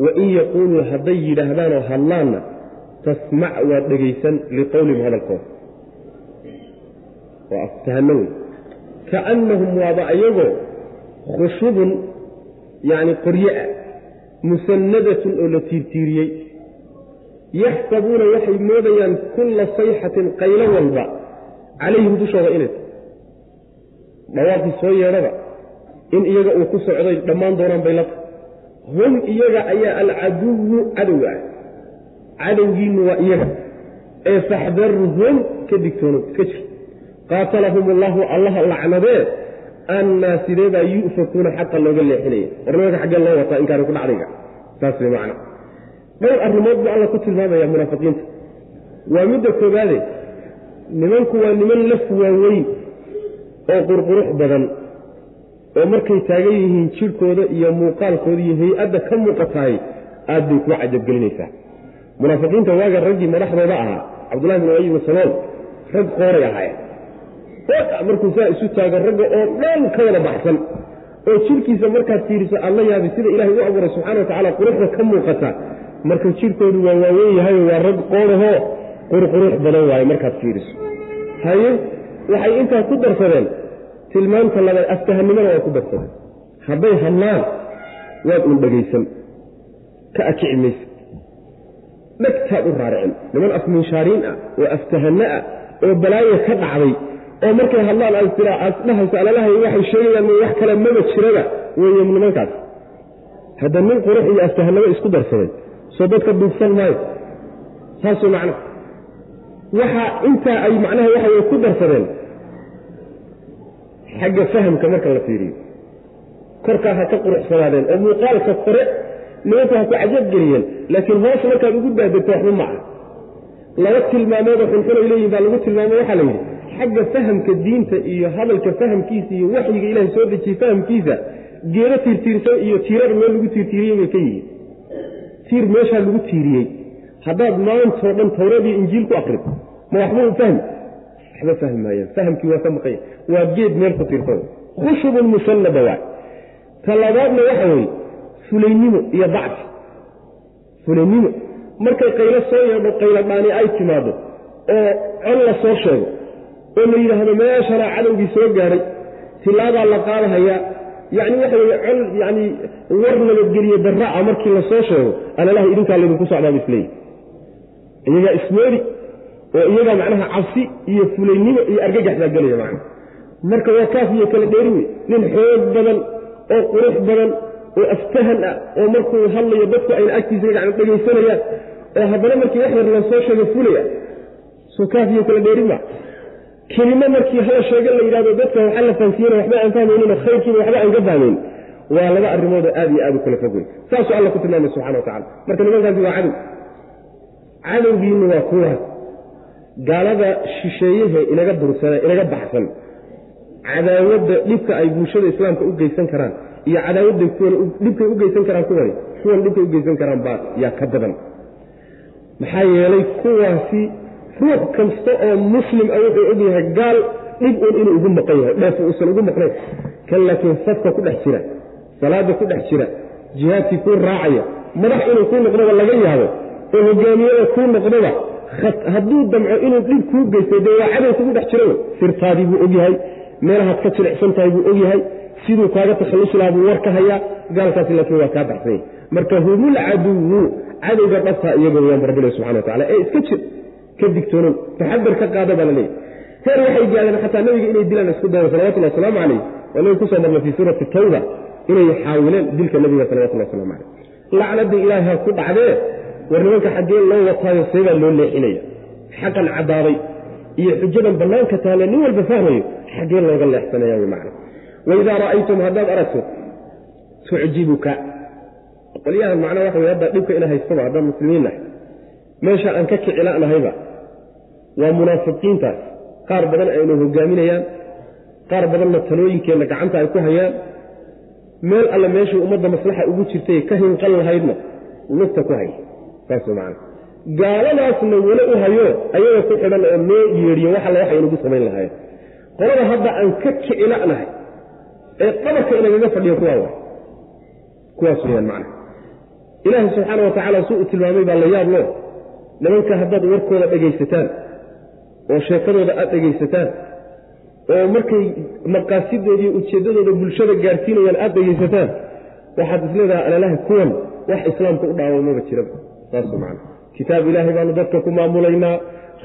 wain yaquuluu hadday yidhaahdaanoo hadlaanna tasmac waad dhegaysan liqowlihim hadalkooda waa aftahano wey kaannahum waaba ayagoo khushubun yani qorye ah musannadatun oo la tiirtiiriyey yaxsabuuna waxay moodayaan kulla sayxatin qaylo walba. Calayhim dushooda inay. Tahay dhawaaqii soo yeedhada in iyaga uu ku socday dhammaan doonaan bay la tahay. Hum iyaga ayaa alcaduwu cadow ah. Cadowgiinnu waa iyaga. Ee faxdarhum ka digtoono ka jir. Qaatalahum allahu allaha lacnadee annaa sideebaa yu'fakuuna xaqa looga leexinaya. Warnimanka xaggee loo wataa inkaani ku dhacdayga. Saas way macna dhowr arrimood buu alla ku tilmaamaya munaafiqiinta. Waa midda koobaade nimanku waa niman laf waaweyn oo qurqurux badan oo markay taagan yihiin jidhkooda iyo muuqaalkooda iyo hay'adda ka muuqatahay aad bay kuwa cajabgelinaysaa. Munaafiqiinta waaga raggii madaxdooda ahaa cabdullahi bin ibn salool rag qooray ahaayeen. Markuu saa isu taago ragga oo dhan ka wada baxsan oo jidhkiisa markaad fiiriso aad la yaabi sida ilahay u abuuray subxana watacaala quruxda ka muuqata marka jidhkoodu waa waaweyn yahay waa rag qoorahoo qurqurux badan waaye markaad fiiriso. Haye waxay intaa ku darsadeen tilmaamta laba aftahanimada waa ku darsadeen. Hadday hadlaan waad un dhegaysan ka akici maysa dhegtaad u raaricin. Niman afminshaariin ah oo aftahanno ah oo balaayo ka dhacday oo markay hadlaan aad dhahayso alalahay waxay sheegayaan wax kale maba jiraba weeye nimankaas. Hadda nin qurux iyo aftahanimo isku darsaday soo dadka duugsan maayo. Saasuu macna waxa intaa ay macnaha waxa way ku darsadeen. Xagga fahamka marka la fiiriyo. Korkaa ha ka quruxsanaadeen oo muuqaalka kore nimanka ha ku cajabgeliyeen laakiin hoos markaad ugu daadegto waxba maca laba tilmaamoodoo xunxun ay leeyihiin baa lagu tilmaamay waxaa la yidhi. Xagga fahamka diinta iyo hadalka fahamkiisa iyo waxyiga ilahay soo dejiyey fahamkiisa geedo tiirtiirsan iyo tiirar meel lagu tiirtiiriyey bay ka yihiin tiir meeshaa lagu tiiriyey. Haddaad maantoo dhan tawreediyo injiil ku akrido ma waxba u fahmi. Waxba fahmi maayaan. Fahamkii waa ka maqanya waa geed meel ku tiirsan. Khushubun musannada waay ta labaadna waxa weeye fulaynimo iyo dacfi fulaynimo markay qaylo soo yeedho qaylo dhaani ay timaado oo col la soo sheego oo la yidhaahdo meeshana cadowgii soo gaadhay tilaabaa la qaadahayaa yacni waxa weye col yacni war nabadgeliye darraca markii la soo sheego alalaha idinkaa laydinku socdaaba isleeyi iyagaa ismoodi oo iyagaa macnaha cabsi iyo fulaynimo iyo argagax baa gelaya macna. Marka waa kaas iyo kala dheeri wey nin xoog badan oo qurux badan oo aftahan ah oo markuu hadlayo dadku ayna agtiisa gacno dhegaysanayaan oo haddana markii wax yar la soo sheego fulaya soo kaas iyo kala dheeri ma kelimo markii hala sheega la yidhahdo dadka waxa la fahansiiyena waxba aan fahmaynin oo khayrkiiba waxba aan ka fahmayn waa laba arrimoodoo aad iyo aad u kala fog wey saasuu alla ku tilmaamay subxana wa tacala marka nimankaasi waa cadow. Cadowgiinna waa kuwaas gaalada shisheeyahe inaga dursana inaga baxsan. Cadaawadda dhibka ay bulshada islaamka u geysan karaan iyo cadaawadda dhibkay u geysan karaan kuwani kuwan dhibkay u geysan karaan baa yaa ka badan. Maxaa yeelay kuwaasi ruux kasta oo muslim a wuxuu og yahay gaal dhib un inuu ugu maqan yahay dheef uusan ugu maqnayn. Kan laakiin safka ku dhex jira salaada ku dhex jira jihaadkii kuu raacaya madax inuu kuu noqdoba laga yaabo oo hogaamiyada kuu noqdoba hadduu damco inuu dhib kuu geysto dee waa cadow kugu dhex jiro. Sirtaadii buu ogyahay meelahaad ka jilicsan tahay buu ogyahay siduu kaaga takhallusi buu war ka hayaa gaalkaasi laakiin waa kaa baxsanya marka humul caduwu cadowga dhabtaa iyaga wayaan barbile subxana wa tacala ee iska jir ka digtoonow taxadar ka qaada baa la leeyahy heer waxay gaadeen xataa nabiga inay dilaan isku dayan salawatullah wasalaamu calayh waa nabi ku soo marna fii suurati tawba inay xaawileen dilka nabiga salawatullah waslamu calayh lacnadii ilaaha ku dhacdee war nimanka xaggee loo wataayo seebaa loo leexinaya xaqan caddaaday iyo xujadan bannaanka taale nin walba fahmayo xaggee looga leexsanaya wy macna. Waidaa ra'aytum haddaad aragto tucjibuka. Qolyahan macnaa waxa wey hadda dhibka ina haystaba haddaan muslimiin nahay meesha aan ka kicila'nahayba waa munaafiqiintaas qaar badan aynu hogaaminayaan qaar badanna talooyinkeenna gacanta ay ku hayaan. Meel alle meeshii ummadda maslaxa ugu jirtay ka hinqan lahaydna lugta ku hay. Saas man gaaladaasna weli u hayo ayaga ku xidhan oo noo yeedhiyo wax alle waxay inagu samayn lahaayeen qolada hadda aan ka kicila'nahay ee qabarka inagaga fadhiyo kuwaa wa kuwaas weyaan macna. Ilaahay subxaana wa tacaala suu u tilmaamay baa la yaab loo nimanka haddaad warkooda dhegaysataan oo sheekadooda aad dhegaysataan oo markay maqaasidooda iyo ujeeddadooda bulshada gaadhsiinayaan aad dhegaysataan waxaad isleedaha alalaha kuwan wax islaamka u dhaawamaba jiraba saas macana kitaab ilaahay baanu dadka ku maamulaynaa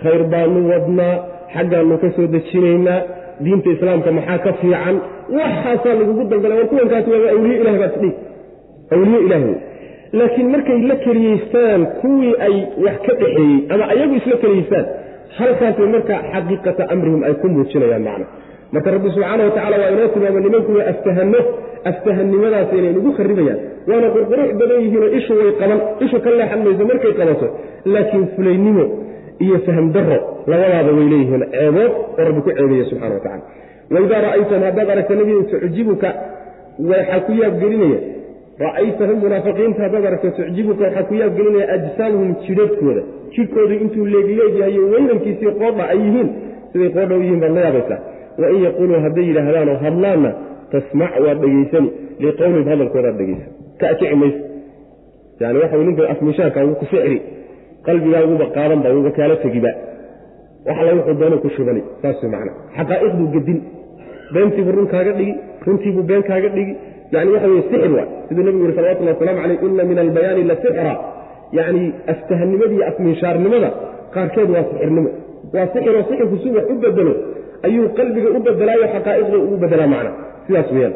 khayr baanu wadnaa xaggaanu ka soo dejinaynaa diinta islaamka maxaa ka fiican? Waxaasaa lagugu dalgalay war kuwankaasi waaba awliye ilahi baad isdhihi awliye ilaahi laakiin markay la keliyeystaan kuwii ay wax ka dhexeeyey ama ayagu isla keliyeystaan halkaasay marka xaqiiqata amrihim ay ku muujinayaan macna. Marka rabbi subxaana wa tacala waa inoo tilmaama nimanku waa aftahano aftahannimadaas inay nagu kharibayaan waana qurqurux badan yihiinoo ishu way qaban ishu ka leexan mayso markay qabato. Laakiin fulaynimo iyo fahm daro labadaaba way leeyihiin ceebood oo rabbi ku ceebeeye subxana wa tacala waidaa ra'aytum haddaad aragta nebigu tucjibuka waxaa ku yaabgelinaya ra'aytahum munaafiqiinta haddaad aragto tucjibuka waxaa ku yaabgelinaya ajsaamuhum jidhadhkooda jidhkoodu intuu leegleegyahay weynankiisii qoodha ay yihiin siday qoodha u baad la yaabaysaa wain yaquuluu hadday yidhaahdaanoo hadlaanna tasmac waad dhegaysani liqowlin hadalkoodaad dhegaysan. Ka akici mayso. Yani waxa ninka afmishaanka wuu ku sixri qalbigaaguba qaadanba wuuba kaala tegiba. Wax alla wuxuu doona ku shubani saas macna. Xaqaa'iqduu gedin. Beentiibuu run kaaga dhigi runtiibuu been kaaga dhigi. Yani waxa weye sixir waay siduu nebigu yuri salawatullah waslamu caleyh ina min albayaani la sixra yani aftahannimada iyo afminshaarnimada qaarkeed waa sixirnimo. Waa sixiroo sixirku si wax u bedelo ayuu qalbiga u bedelaayo xaqaa'iqda ugu bedelaa macna. Sidaas weyaan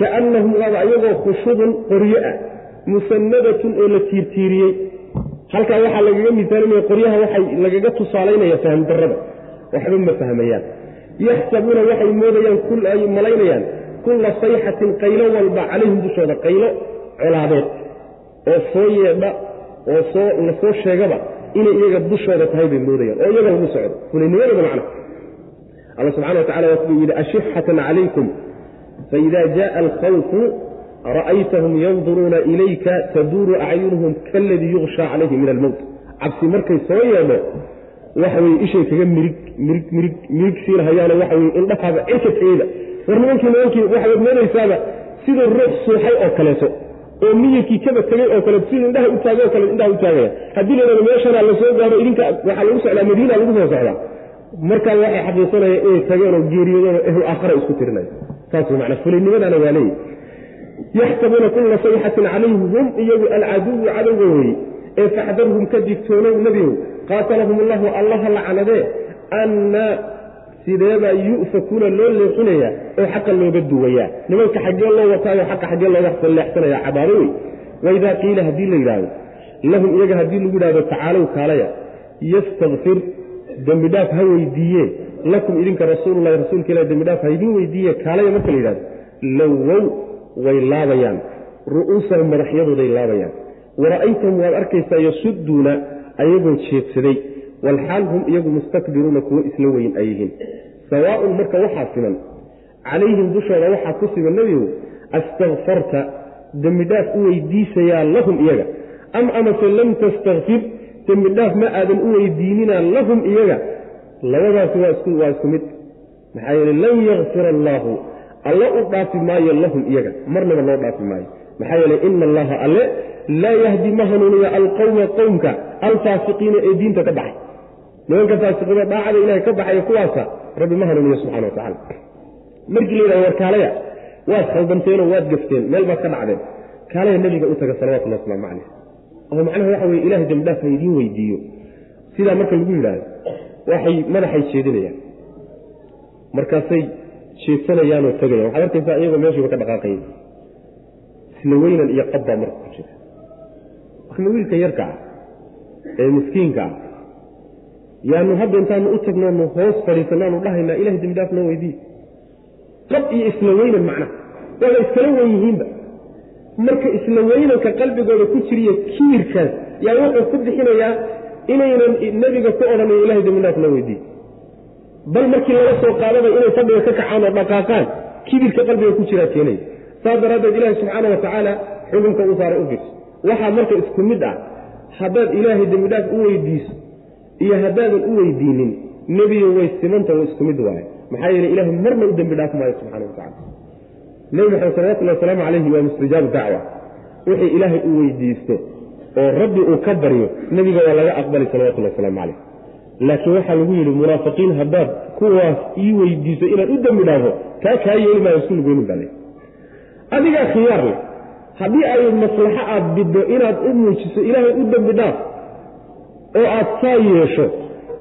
kaannahum waaba ayagoo khushubun qoryo ah musanadatun oo la tiirtiiriyey. Halkaa waxaa lagaga misaalinaya qoryaha waxay lagaga tusaalaynaya fahm darrada. Waxba ma fahmayaan. Yaxsabuuna waxay moodayaan ay malaynayaan. Kulla sayxatin qaylo walba calayhim dushooda qaylo colaadeed oo soo yeedha oo soo la soo sheegaba inay iyaga dushooda tahay bay moodayaan oo iyaga lagu socdo. Fulaynimadooda macna. Alla subxana wa tacala waa siduu yidhi ashixatan calaykum faida jaءa alkhawfu ra'aytahum yanduruuna ilayka taduuru acyunuhum kaladii yuغsha calayhi min almowt cabsi markay soo yeedho waxa weye ishay kaga mirig mirig mirig mirig siinahayaano waxa weye indhahaaba cirka teeda. War nimankii nimankii waxaad moodaysaaba sida ruux suuxay oo kaleeto oo miyirkii kaba tegey oo kale sida indhaha u taagay oo kale indhaha u taagaya haddii laydhahdo meeshana la soo gaaro idinka waxaa lagu socdaa madiina lagu soo socdaa. Markaa waxay xaqiisanayaan inay tageen oo geeriyoodeen oo ehlu aakhara isku tirinaya saas wey macnaa fulinnimadana waa leeyihi yaxsabuuna kulla sayxatin calayhim hum iyagu alcaduwu cadowga weye ee faxdarhum ka digtoonow nebigow qaatalahum allahu allaha lacanadee anna sideebaa yu'fakuuna loo leexinayaa oo xaqa looga duwayaa nimanka xaggee loo wataayo xaqa xaggee looga leexsanaya cabaado wey waidaa qiila haddii la yidhaahdo lahum iyaga haddii lagu yidhahdo tacaalow kaalaya yastakfir dembi dhaaf ha weydiiye. Lakum idinka rasuululahi rasuulka ilah dembi dhaaf ha idin weydiiye kaalaya marka la yidhahdo lowow way laabayaan. Ru'uusahum madaxyadooday laabayaan. Wara'aytahum waad arkaysaa yasuduuna ayagoo jeedsaday walxaal hum iyagu mustakbiruuna kuwo isla weyn ay yihiin. Sawaaun marka waxaa siman calayhim dushooda waxaa ku siman nebigu astakfarta dembi dhaaf u weydiisayaa lahum iyaga. Am amase lam tastakfir dembi dhaaf ma aadan u weydiininaa lahum iyaga. Labadaasi waa isku mid. Maxaa yeele lan yakfir allaahu alla u dhaafi maayo lahum iyaga. Marnaba loo dhaafi maayo. Maxaa yeele ina allaha alle laa yahdi ma hanuuniya alqowma qowmka alfaasiqiina ee diinta ka baxay nimanka faasiqiina daacada ilahay ka baxaya kuwaasa rabbi ma hanuuniyo subxana watacala markii la war kaalaya waad khaldanteenoo waad gafteen meel baad ka dhacdeen. Kaalaya nebiga u taga salawatullahi wasalaamu caleyh oo macnaha waxa weye ilahay dembidhaaf ha idiin weydiiyo. Sidaa marka lagu yidhaahdo waxay madaxay jeedinayaan markaasay jeedsanayaanoo tegayaan waxaad arkaysaa iyagoo meeshiiba ka dhaqaaqaya isla iyo qabbaa marka ku jira. Marka wiilka yarka ah ee miskiinka ah yaanu hadda intaanu u tagnoonu hoos fadhiisanaanu dhahaynaa ilahay dembidhaaf noo weydiiy qab iyo isla weynan macnaha waaba iskala wen yihiinba marka isla weynanka qalbigooda ku jiriyo kiirkaas yaa wuxuu ku bixinayaa inaynan nebiga ku odhanayo ilahay dembidhaaf noo weydiiy bal markii laga soo qaadaba inay fadhiga ka kacaan oo dhaqaaqaan kibirka qalbiga ku jiraa keenaya saas daraaddeed ilaahi subxaana wa xukunka uu saaray u fiirso. Waxaa marka isku mid ah haddaad ilaahay dembidhaaf u weydiiso iyo haddaadan u weydiinin nebiyo way simanta wa isku mid waaye maxaa yeele ilahay marna u dembi dhaaf maayo subxana wa tacala nebi maxamed salawatullhi wasalaamu calayhi waa mustajaabu dacwa. Wixii ilaahay u weydiisto oo rabbi uu ka baryo nebiga waa laga aqbali salawatullahi wasalaamu calayh laakiin waxaa lagu yidhi munaafiqiin haddaad kuwaas ii weydiiso inaan u dembi dhaafo kaa kaa yeeli maayo isku lugeynin baa le adigaa khiyaar leh. Haddii ay maslaxo aad biddo inaad u muujiso ilaahay u dembi dhaaf oo aad saa yeesho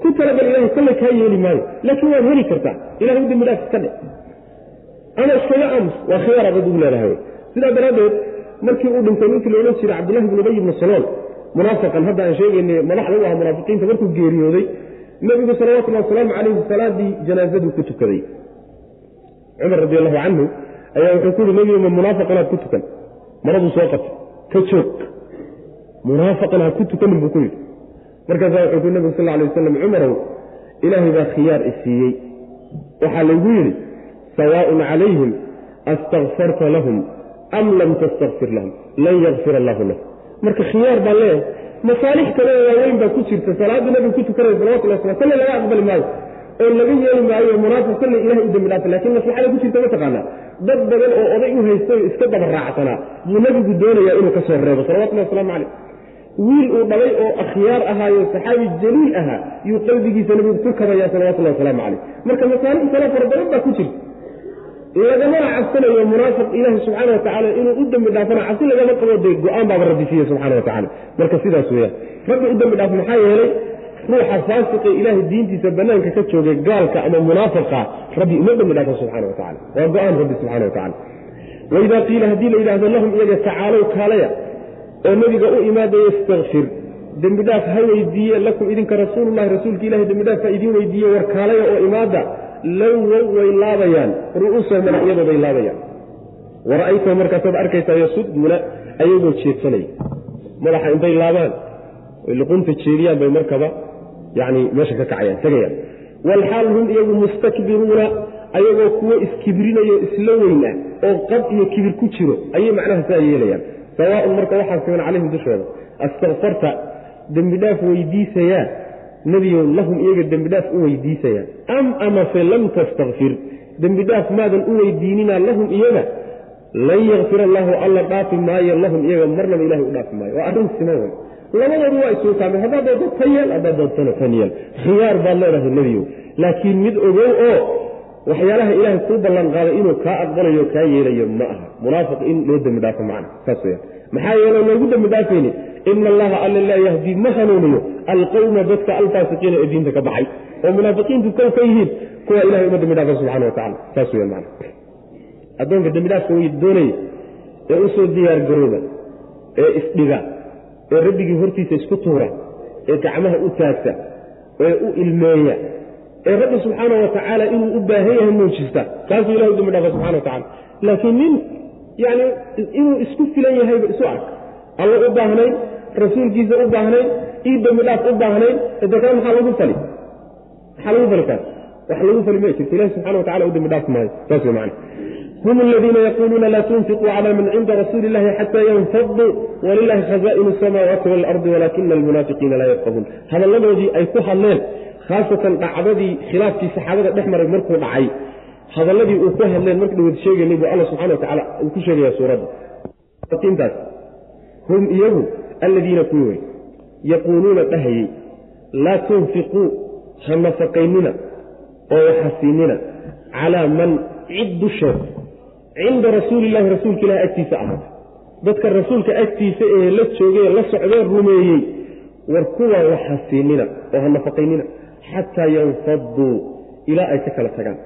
ku talagal ilahay kolle kaa yeeli maayo laakiin waad heli kartaa ilahay u dembi dhaaf dhe ama iskaga aamus waa khiyaar aad ugu leedahay sidaa daraaddeed markii uu dhintay ninkii la odhan jiray cabdullahi bn ubay ibni salool munaafiqan hadda aan sheegaynay madaxda u aha munaafiqiinta markuu geeriyooday nebigu salawatullahi wasalaamu calayhi salaadii janaazaduu ku tukaday. Cumar radi allahu canhu ayaa wuxuu ku yihi nebigu ma munaafaqanaad ku tukan. Maraduu soo qabtay. Ka joog. Munaafaqan ha ku tukanin buu ku yidhi markaasaa wuxuu ku nebigu sal alay wasalam cumarow ilaahay baa khiyaar i siiyey. Waxaa laygu yidhi sawaaءun calayhim astakfarta lahum am lam tastakfir lahum lan yakfir allahu lahum marka khiyaar baa leeyahay. Masaalix waaweyn baa ku jirta salaada nabigu ku tukanaya salawatullah waslam kolle laga aqbali maayo. Oo laga yeeli maayo munaafiq kolle ilahay u dembi dhaafa laakiin maslaxada ku jirta mataqaanaa dad badan oo oday u haystay oo iska daba raacsanaa buu nebigu doonayaa inuu ka soo reebo salawatullahi waslamu calayh wiil uu dhalay oo akhyaar ahaayo saxaabi jaliil ahaa yuu qalbigiisa nebigu ku kabaya salawatullahi wasalaamu calayh. Marka masaalix kale fara badan baa ku jirta lagamana cabsanayo munaafiq ilaahi subxaana wa inuu u dembi dhaafana cabsi lagama qabo dee go'aan baaba rabbi siiye subxana wa marka sidaas weeyaan rabbi u dembi dhaaf maxaa yeelay ruuxa faasiqe ilaahay diintiisa banaanka ka joogay gaalka ama munaafiqa rabbi uma dembi dhaafo subxana wa waa go'aan rabbi subxana wa waidaa qiila haddii la yidhahdo lahum iyaga tacaalow kaalaya oo nebiga u imaadaya istakfir dembi dhaaf ha weydiiye lakum idinka rasuululahi rasuulka ilahi dembi dhaaf ha idiin weydiiye war kaalaya oo imaada lowow way laabayaan ru'uusahu madaxyadooday laabayaan. Wara'aytahu markaasaad arkaysaa yasuduuna ayagoo jeedsanaya madaxa intay laabaan oy luqunta jeediyaan bay markaba yani meesha ka kacayaan tegayaan. Walxaal hum iyagu mustakbiruuna ayagoo kuwo iskibrinayo isla weyn ah oo qab iyo kibir ku jiro ayay macnaha saa yeelayaan sawaaun marka waxaa siman calayhim dushooda astakfarta dembi dhaaf weydiisayaa nebiyow lahum iyaga dembi dhaaf u weydiisayaa am amase lam tastakfir dembi dhaaf maadan u weydiinina lahum iyaga? Lan yakfir allaahu alla dhaafi maayo lahum iyaga marnaba ilahay u dhaafi maayo. Waa arrin siman wey labadoodu waa isuu kaamay haddaad doonto tan yeel haddaad doontona tan yeel. Khiyaar baad leedahay nebiyow laakiin mid ogow oo waxyaalaha ilaahay kuu ballan qaaday inuu kaa aqbalayo kaa yeelayo ma aha. Munaafiq in loo dembi dhaafo macna saas weyaan maxaa yeele loogu dembi dhaafayni? Ina allaha alla laa yahdi ma hanuuniyo alqowma dadka alfaasiqiina ee diinta ka baxay. Oo munaafiqiintu kow ka yihiin kuwa ilahay uma dembi dhaafa subxana watacala saas weyan macna. Addoonka dembi dhaafka way doonaya ee u soo diyaar garooba ee isdhiga ee rabbigii hortiisa isku tuura ee gacmaha u taagta ee u ilmeeya ee rabbi subxaana wa tacaala inuu u baahan yahay muujista kaasuu ilahay u dhaafa subxana wa tacala laakiin nin yani inuu isku filan yahayba isu ark alla u baahnayn rasuulkiisa u baahnayn ii dembi dhaaf u baahnayn edekaa maxaa lagu fali? Maxaa lagu fali kaas wax lagu fali ma jirto. Ilahi subxana wa tacala u dembi dhaaf maayo. Saas wey macana hum aladiina yaquuluuna laa tunfiquu cala man cinda rasuuli illahi xata yanfaduu walilahi khaza'inu asamaawaati waalardi walaakina almunaafiqiina laa yafqahuun hadalladoodii ay ku hadleen khaasatan dhacdadii khilaafkii saxaabada dhex maray markuu dhacay hadalladii uu ku hadleen markii dhawad sheegaynay buu alla subxana wa uu ku sheegaya suuradda hum iyagu alladiina kuwii wey yaquuluuna dhahayey laa tunfiquu ha nafaqaynina oo waxasiinina calaa man cid dusheed cinda rasuuli illahi rasuulka ilahi agtiisa ahaata dadka rasuulka agtiisa ee la joogay la socdee rumeeyey war kuwa waxasiinina oo ha nafaqaynina xataa yanfaduu ilaa ay ka kala tagaan.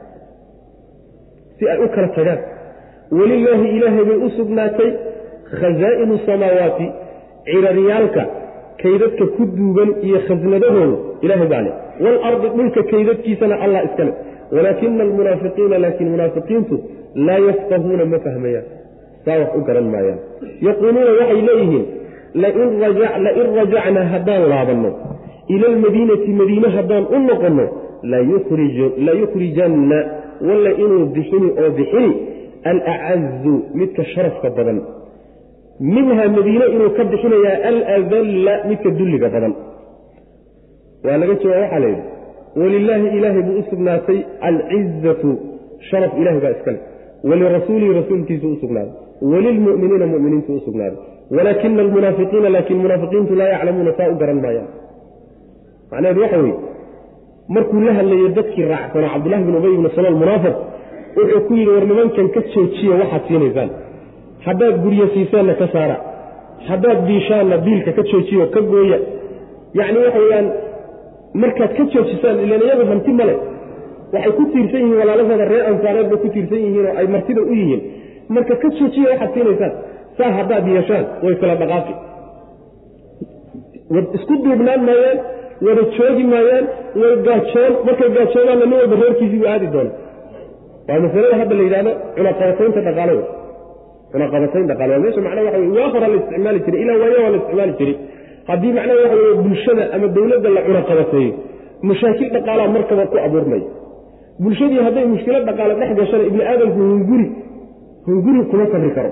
Si ay u kala tagaan welilaahi ilaahay bay u sugnaatay khazaa'inu samaawaati ciraryaalka kaydadka ku duugan iyo khasnadahooda ilaahay baa leh waalardi dhulka kaydadkiisana allah iska leh walaakina almunaafiqiina laakiin munaafiqiintu laa yafqahuuna ma fahmayaan. Saa wax u garan maayaan. Yaquuluuna waxay leeyihiin lain rajacnaa haddaan laabanno ila almadiinati madiine haddaan u noqonno layukhrijanna walla inuu bixini oo bixini alacazu midka sharafka badan. Minha madiine inuu ka bixinayaa aladalla midka dulliga badan. Waa laga jawaab waxaa layidhi walilaahi ilaahay buu u sugnaatay alcizatu sharaf ilahay baa iskale walirasuulihi rasuulkiisu u sugnaaday. Walilmu'miniina muminiintu u sugnaaday. Walaakina almunaafiqiina laakiin munaafiqiintu laa yaclamuuna saa u garan maayaan. Macnaheedu waxa weeye markuu la hadlayey dadkii raacsanaa cabdullahi bin ubay ibni salool munaafiq wuxuu ku yidhi war nimankan ka joojiya waxaad siinaysaan. Haddaad guryo siisaanna ka saara. Haddaad biishaanna biilka ka joojiyo ka gooya. Yacni waxa weyaan markaad ka joojisaan ilan iyagu hanti male waxay ku tiirsan yihiin walaalahooda reer ansaareed bay ku tiirsan yihiin oo ay martida u yihiin. Marka ka joojiya waxaad siinaysaan saa haddaad yeeshaan way kala dhaqaaqi. Isku duubnaan maayaan wada joogi maayaan way gaajoon markay gaajoodaanna nin walba reerkiisii buu aadi doona. Waa masalada hadda la yidhahdo cunaqabataynta dhaqaale. Wey cunaqabatayn dhaqaale waa meesha macnaha waxa waa hora la isticmaali jiray ilaa waayo waa la isticmaali jiray haddii macnaha waxa weye bulshada ama dowladda la cunaqabateeyo mashaakil dhaqaalaa markaba ku abuurmaya bulshadii hadday mushkilad dhaqaale dhex gashana ibni aadamku hunguri hunguri kuma sabri karo.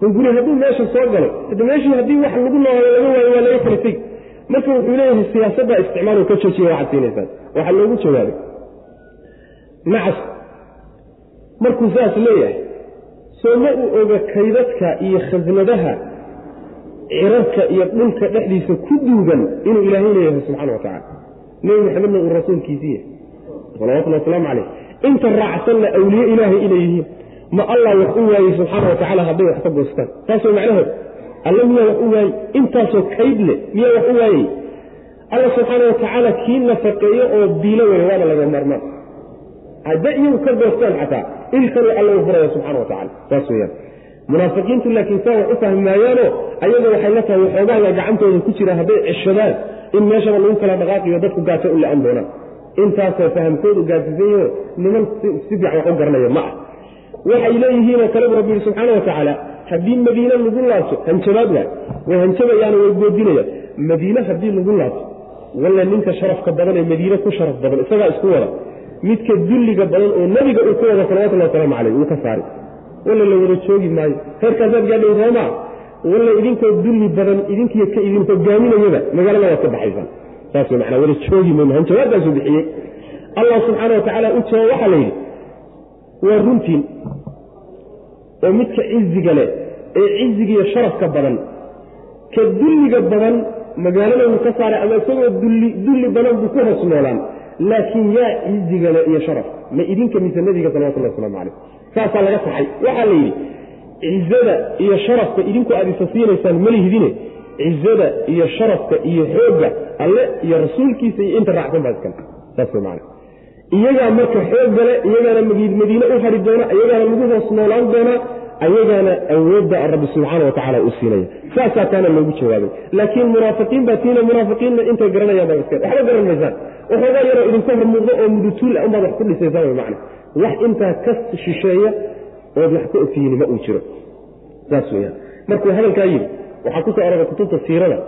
Hunguri hadduu meesha soo galo hade meeshii haddii wax lagu noolayo laga waayo waa laga kala marka wuxuu leeyahay siyaasadda isticmaal ka joojiya waxaad siinaysaan waxaa loogu jawaabay. Nacas markuu saas leeyahay soo ma uu oga kaydadka iyo khasnadaha cirarka iyo dhulka dhexdiisa ku duugan inuu ilaahay leeyahay subxana wa tacala nebi maxamedna uu rasuulkiisii yahay. Salawatulli wasalaamu caleyh inta raacsanna awliye ilaahay inay yihiin ma allah wax u waayey subxaana wa tacala hadday wax ka goostaan? Taas way macnaheed alla miyaa wax u waayey intaasoo kayd leh miyaa wax u waayey alla subxaana wa tacaala kii nafaqeeyo oo biilo weeye waana laga maarmaan. Hadday iyagu ka goostaan xataa ilkanuu alla u furaya subxana wa tacala saas weyaan munaafiqiintu laakiin saa wax u fahmi maayaano ayaga waxay la tahay waxoogaaga gacantooda ku jira hadday ceshadaan in meeshaba lagu kala dhaqaaqiyo dadku gaajo u la-an doonaan. Intaasoo fahamkoodu gaasisan yaho niman si fiican wax u garanaya ma ah waxay leeyihiinoo kale bu rabbi yihi subxaana wa tacaala haddii madiine lagu laabto hanjabaad waay. Way hanjabayaano way goodinayaan. Madiine haddii lagu laabto walla ninka sharafka badan ee madiine ku sharaf badan isagaa isku wada. Midka dulliga badan oo nebiga uu ku wada salawatullahi wasalaamu caleyh uu ka saari walla la wada joogi maayo. Heerkaasaad gaadhay soomaa walla idinkoo dulli badan idinkiyo ka idin hogaaminayaba magaalada waad ka baxaysaan saas wey macnaa wala joogi mayno han jawaabtaasuu bixiyey. Allah subxaana wa tacaala u jawaab waxaa la yidhi. Waa runtiin oo midka ciziga leh ee cizigiiyo sharafka badan ka dulliga badan magaalada wuu ka saaray ama isagoo dulli badan buu ku hoos noolaan. Laakiin yaa ciziga leh iyo sharaf ma idinka mise nebiga salawatullah waslamu calayh saasaa laga saxay. Waxaa la yidhi cizada iyo sharafka idinku aad isa siinaysaan malihidine cizada iyo sharafka iyo xoogga alle iyo rasuulkiisa iyo inta raacsan baa iskale saas macana iyagaa marka xoog gale iyagaana madiine u hari doona iyagaana lagu hoos noolaan doonaa ayagaana awoodda rabbi subxaana wa tacala u siinaya. Saasaa taana loogu jawaabay. Laakiin munaafiqiin baa tiina munaafiqiinna intay garanayaan baa iska waxba garan maysaan. Waxoogaa yaroo idinka hor muuqdo oo mudutuul ah unbaad wax ku dhisaysaan way macna wax intaa ka shisheeya ood wax ka ogtihiin ma uu jiro. Saas weyaan markuu hadalkaa yidhi waxaa ku soo aroray kutubta siirada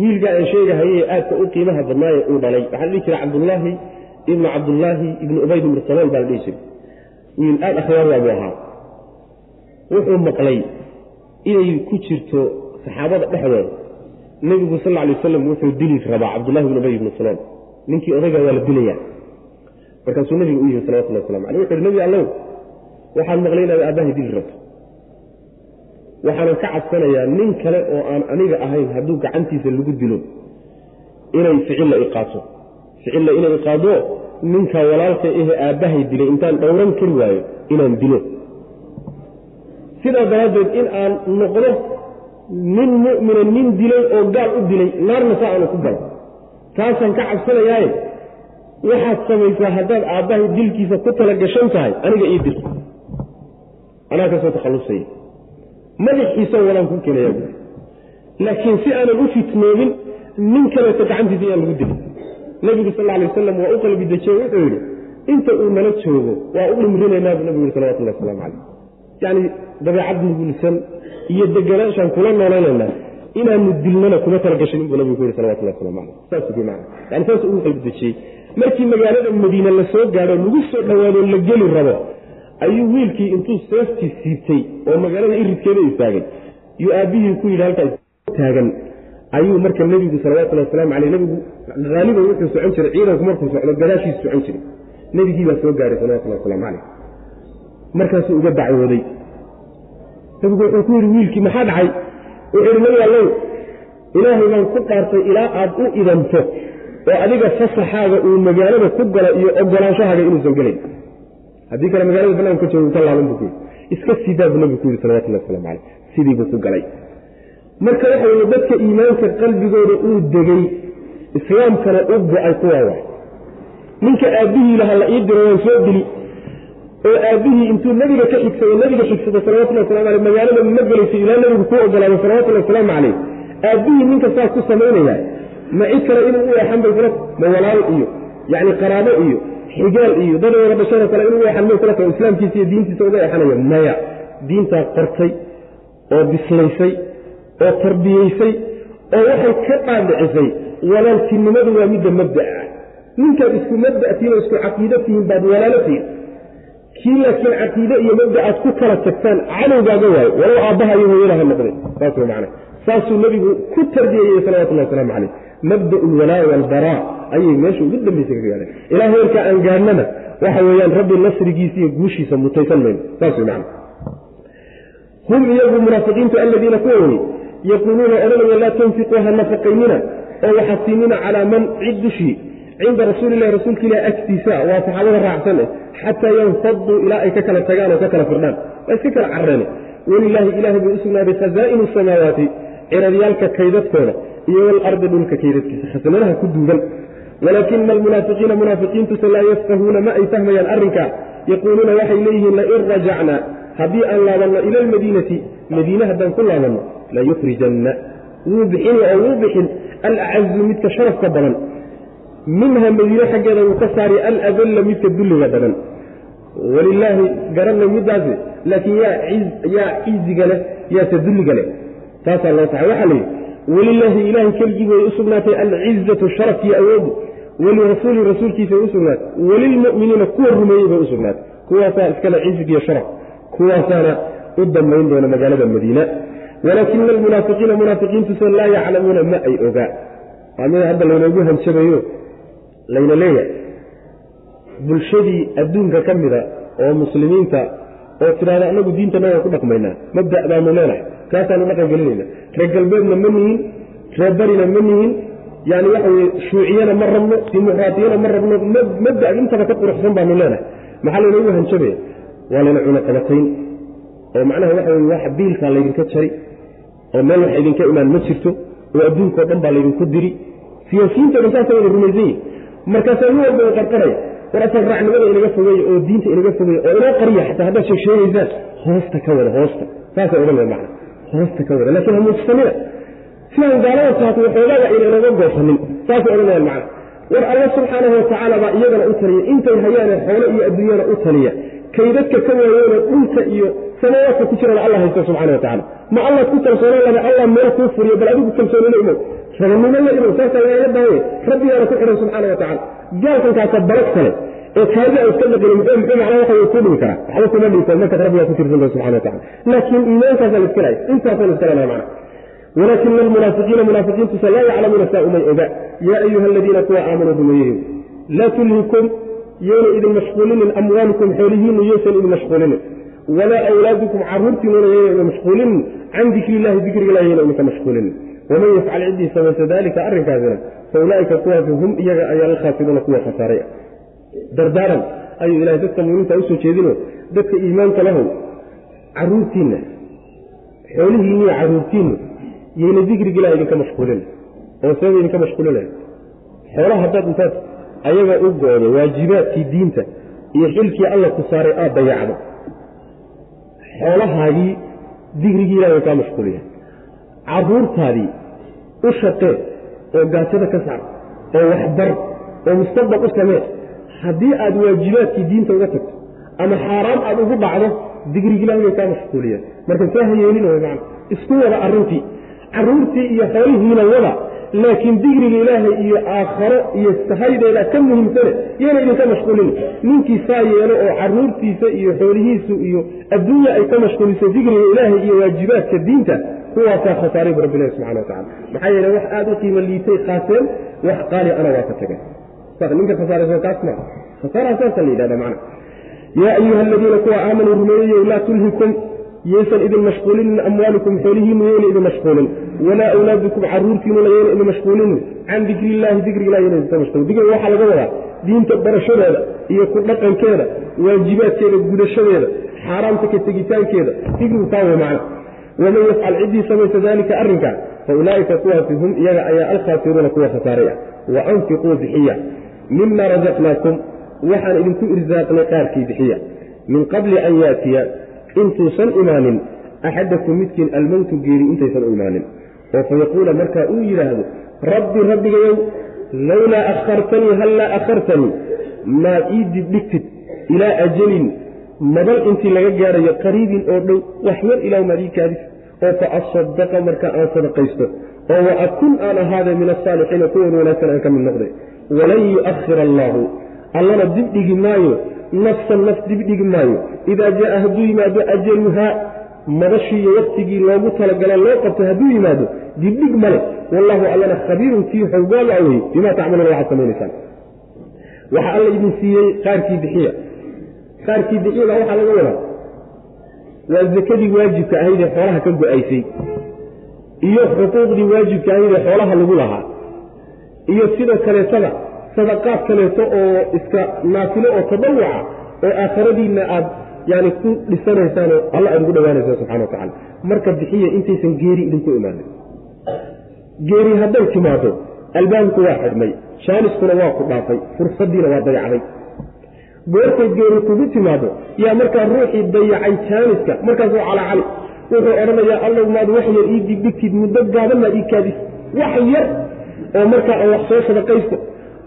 wiilkaa aan sheegahayee aadka u qiimaha badnaaye uu dhalay. Waxaa la dhihi jira cabdullaahi ibnu cabdullaahi ibnu ubayd ibnu salool baa la dhihi jiray. Wiil aada akhyaardaa buu ahaa. Wuxuu maqlay inay ku jirto saxaabada dhexdooda. Nebigu sal lla lay wasalam wuxuu dili rabaa cabdullahi ibnu ubay ibnu salool ninkii odaygaa waa la dilayaa markaasuu nebiga u yihi salawatullah waslamu aleh wuxu uhi nebi allow waxaan maqlay inaad aabbahay dili rabto waxaanan ka cabsanayaa nin kale oo aan aniga ahayn hadduu gacantiisa lagu dilo inay ficilla iqaato. Ficilla inay iqaado ninka walaalka ehe aabbahay dilay intaan dhowran kari waayo inaan dilo. Sidaa daraaddeed in aan noqdo nin mu'mina nin dilay oo gaal u dilay naarna saa aanu ku galo taasaan ka cabsanayaaye waxaad samaysaa haddaad aabbahay dilkiisa ku tala gashan tahay aniga ii dir anaa ka soo takhallusaya madaxiisa walaan ku keenaya laakiin si aanan u fitnoobin nin kaleeto gacantiisa iyaan lagu dilin. Nebigu sal alay wasalam waa u qalbi dejiye wuxuu yidhi inta uu nala joogo waa u dhimrinaynaa buu nebigu yidhi salawatullahi waslamu calayh. Yacni dabeecad nugulsan iyo deganaanshaan kula noolanaynaa inaanu dilnana kuma talagashanin buu nabigu ku yidhi salawatullahi waslamu calayh. Saas ku yani saas ugu qalbi dejiyey markii magaalada madiine la soo gaadho lagu soo dhowaado la geli rabo ayuu wiilkii intuu seeftii siibtay oo magaalada iridkeeda istaagay yuu aabbihii ku yidhi halkaas taagan. Ayuu marka nebigu salawatullahi waslamu caleyh nebigu haaliban wuxuu socon jiray ciidanku markuu socdo gadaashiisu socon jiray. Nebigii baa soo gaaray salawatullahi waslamu caleyh markaasuu uga dacwooday. Nebigu wuxuu ku yidhi wiilkii maxaa dhacay? Wuxuu yidhi nebi allow ilaahay baan ku qaartay ilaa aad u idanto oo adiga fasaxaaga uu magaalada ku galo iyo ogolaanshahaaga inuusan gelayn haddii kale magaalada banaanka ka ka laaban yidhi. Iska sidaa buu nabigu ku yidhi salawatullahi waslamu caleyh sidii buu ku galay. Marka waxa weye dadka iimaanka qalbigooda uu degay islaamkana u go'ay kuwaa ninka aabbihii laha la ii diro waan soo dili. Oo aabbihii intuu nebiga ka xigsado nebiga xigsado salawatullahi waslamu aleyh magaalada ma gelayso ilaa nebigu ku ogolaado salawatullahi wasalaamu caleyh aabbihii ninka saa ku samaynaya ma cid kale inuu u bay kula ma walaal iyo yacni qaraabo iyo xigaal iyo dad wada dhashada kale inuu u may kula tahay islaamkiisa iyo diintiisa uga eexanaya maya. Diintaa qortay oo bislaysay oo tarbiyaysay oo waxay ka dhaadhicisay walaaltinimadu waa midda mabda'a ninkaad isku mabda'tiin oo isku caqiida tihiin baad walaalo tihin kii laakiin caqiide iyo mabda'aad ku kala tagtaan cadowgaaga waayo walow aabbaha iyo hooyada noqday saas macana saasuu nebigu ku tarbiyayey salawatullahi wasalaamu caleyh mabda'u alwalaa waalbaraa ayay meesha ugu dambaysa ka gaadheen ilaa heerkaa aan gaadhnana waxa weeyaan rabbi nasrigiisa iyo guushiisa mutaysan mayno. Saas way macana hum iyagu munaafiqiintu aladiina kuwa weye yaquuluuna odhanaya laa tunfiquu ha nafaqaynina oo waxa siinina calaa man cid dushii cinda rasuulilahi rasuulka ilahi agtiisa waa saxaabada raacsan eh xataa yanfaduu ilaa ay ka kala tagaan oo ka kala firdhaan. Waa iska kala carreene welilaahi ilaahay bay u sugnaaday samaawaati ciradyaalka kaydadkooda iyo walardi dhulka kaydadkiisa khasanadaha ku duugan. Walaakina almunaafiqiina munaafiqiintuse laa yafqahuuna ma ay fahmayaan arrinkaa yaquuluuna waxay leeyihiin lain rajacnaa haddii aan laabanno ila almadiinati madiine haddaan ku laabanno layukhrijanna wuu bixin oo wuu bixin. Alacazu midka sharafka badan. Minha madiine xaggeeda wuu ka saari aladalla midka dulliga badan. Walilaahi garanay middaasi laakiin yaa ciziga leh yaase dulliga leh. Taasaa loo taxay waxaa layidhi walilaahi ilaahay keligii bay u sugnaatay alcizatu sharafkiyo awoodu walirasuuli rasuulkiisay u sugnaatay. Walilmu'miniina kuwa rumeeyey bay u sugnaatay. Kuwaasaa iskale cizigiyo sharaf. Kuwaasaana u dambayn doona magaalada madiina. Walaakina almunaafiqiina munaafiqiintuse laa yaclamuuna ma ay ogaa. Waa mida hadda laynoogu hanjabayo layna leeyahay. Bulshadii adduunka ka mida oo muslimiinta oo tidhahda anagu diintana waan ku dhaqmaynaa. Mabda' baanu leenahay kaasaanu dhaqan gelinayna. Reer galbeedna ma nihin reer barina ma nihin yani waxa shuuciyana ma rabno dimuqraatiyana ma rabno mabda intaba ka quruxsan baanu leenahay. Maxaa laynoogu hanjabaya waa layna cunaqabatayn oo macnaha waxa wax biilkaa laydinka jari oo meel wax idinka imaan ma jirto oo adduunkao dhan baa laydinku diri. Siyaasiyiinto dhan saasa wada rumaysan yihiin markaasaa nin walba qarqaraya war asal raacnimada inaga fogeeya oo diinta inaga fogeeya oo inoo qariya xataa haddaad sheegsheegaysaan hoosta ka wada hoosta. Saasay odhan laha macna hoosta ka wada laakiin hamuujsanina sidaan gaalada taata waxoogaaga ayna inaga goosanin saasay odhan lahaan macna war alla subxaanahu watacaala baa iyagana u taliya intay hayaane xoolo iyo adduunyana u taliya. Kay dadka ka waayeene dhulka iyo samaawaadka ku jirana alla haysta subxana watacala ma allaad ku kalsoonaan laba allah meel kuu furiyo bal adigu kalsoonina imow rabanimo la imow saasaa lagaaga daaye rabbigaana ku xidhan subxaana watacala gaalkankaasa barag kale ee kaadi a iska way kuu dhimi karaa. Waxba kuma dhigto markaad rabbigaa ku tirsantahay subxana watacala laakiin iimaankaasa la iska lahay intaasa la iska lalahay macna walaakina almunaafiqiina munaafiqiintuse laa yaclamuuna saa umay oga. Yaa ayuha aladiina kuwa aamanuu rumeeyeyo laa tulhikum yayna idin mashquulinin amwaalukum xoolihiinu yaysan idin mashquulinin walaa awlaadukum caruurtiinuna yayna idin mashquulinin can dikri illahi dikriga idinka mashquulinin waman yafcal ciddii samaysa dalika arrinkaasina fa ulaa'ika kuwaasi hum iyaga ayaa alkhaasiruuna kuwa khasaaray dardaaran. Ayuu ilahay dadka muminiinta u soo jeedino dadka iimaanka lahow caruurtiinna xoolihiinniyo caruurtiinnu yayna dikriga ilah idinka mashquulin oo sababa idinka mashquulinaya xoolaha haddaad intaad ayaga u go-do waajibaadkii diinta iyo xilkii alla ku saaray aad dayacdo xoolahaagii digrigii ilahi way kaa mashquuliya caruurtaadii u shaqee oo gaajada ka saar oo waxbar oo mustaqbal u samee haddii aad waajibaadkii diinta uga tagto ama xaaraam aad ugu dhacdo digrigi ilahi way kaa mashquuliyaan marka saa hayeelin way macana isku wada arrintii. Caruurtii iyo xoolihiina wada. Laakiin digriga ilaahay iyo aakharo iyo sahaydeeda ka muhiimsane yana idinka mashquulin. Ninkii saa yeelo oo caruurtiisa iyo xoolihiisu iyo adduunya ay ka mashquuliso digriga ilaahay iyo waajibaadka diinta kuwaasaa khasaaray bu rabbilahi subxana watacala maxaa yeele wax aada u qiimo liitay qaaseen wax qaali ana waa ka tageen ninka khasaarayso kaas ma khasaaraha saasa la yidhahda macna yaa ayuha aladiina kuwa aamanuu rumeeyeyo laa tulhikum yaysan idin mashquulinin amwaalukum xoolihiinu yayna idin mashquulin walaa awlaadukum caruurtiinuna yayna idin mashquulinin can dikri illaahi dikriga ilah yayna idinka mashquulin dikriga waxaa laga wadaa diinta barashadeeda iyo ku dhaqankeeda waajibaadkeeda gudashadeeda xaaraamta ka tegitaankeeda dikrigu taa way macna waman yafcal ciddii samaysa daalika arrinkaa fa ulaa'ika kuwaasi hum iyaga ayaa alkhaasiruuna kuwa khasaaray wa anfiquu bixiya mima rasaqnaakum waxaan idinku irsaaqnay qaarkii bixiya. Min qabli an yaatiya intuusan imaanin axadakum midkiin almowtu geeri intaysan u imaanin. Oo fayaquula markaa uu yidhaahdo rabbi rabbigayow lowlaa akhartanii hallaa akhartanii maad ii dibdhigtid ilaa ajalin madal intii laga gaadhayo qariibin oo dhow wax yar ilaah maad ii kaadis oo fa asadaqa markaa aan sadaqaysto oo wa akun aan ahaadee min asaalixiina kuwan wanaagsan aan ka mid noqday walan yu'ahir allaahu allana dibdhigi maayo nafsan naf dibdhigi maayo. Idaa jaaa hadduu yimaado ajaluhaa madashii iyo waktigii loogu talagala loo qabtay hadduu yimaado dibdhig male wallahu allana khabiirun kii xowgaala weye bimaa tacmaluuna waxaad samaynaysaan. Waxaa alla idin siiyey qaarkii bixiya. Qaarkii bixiyada waxaa laga wadaa. Waa zakadii waajibka ahayd ee xoolaha ka go'aysay. Iyo xuquuqdii waajibka ahayd ee xoolaha lagu lahaa iyo sidoo kaleetada sadaqaad kaleeto oo iska naafilo oo tadawuca oo aakhiradiinna aad yani ku dhisanaysaanoo alla aad ugu dhawaanaysaan subxana watacala marka bixiya intaysan geeri idinku imaanin. Geeri hadday timaado albaabku waa xidhmay jaaniskuna waa ku dhaafay fursaddiina waa dayacday. Goortay geeri kugu timaado yaa markaa ruuxii dayacay jaaniska markaasuu calacali wuxuu odhanayaa allow maad wax yar ii digdhigtid muddo gaaban maad ii kaadis. Wax yar oo markaa aan wax soo sadaqaysto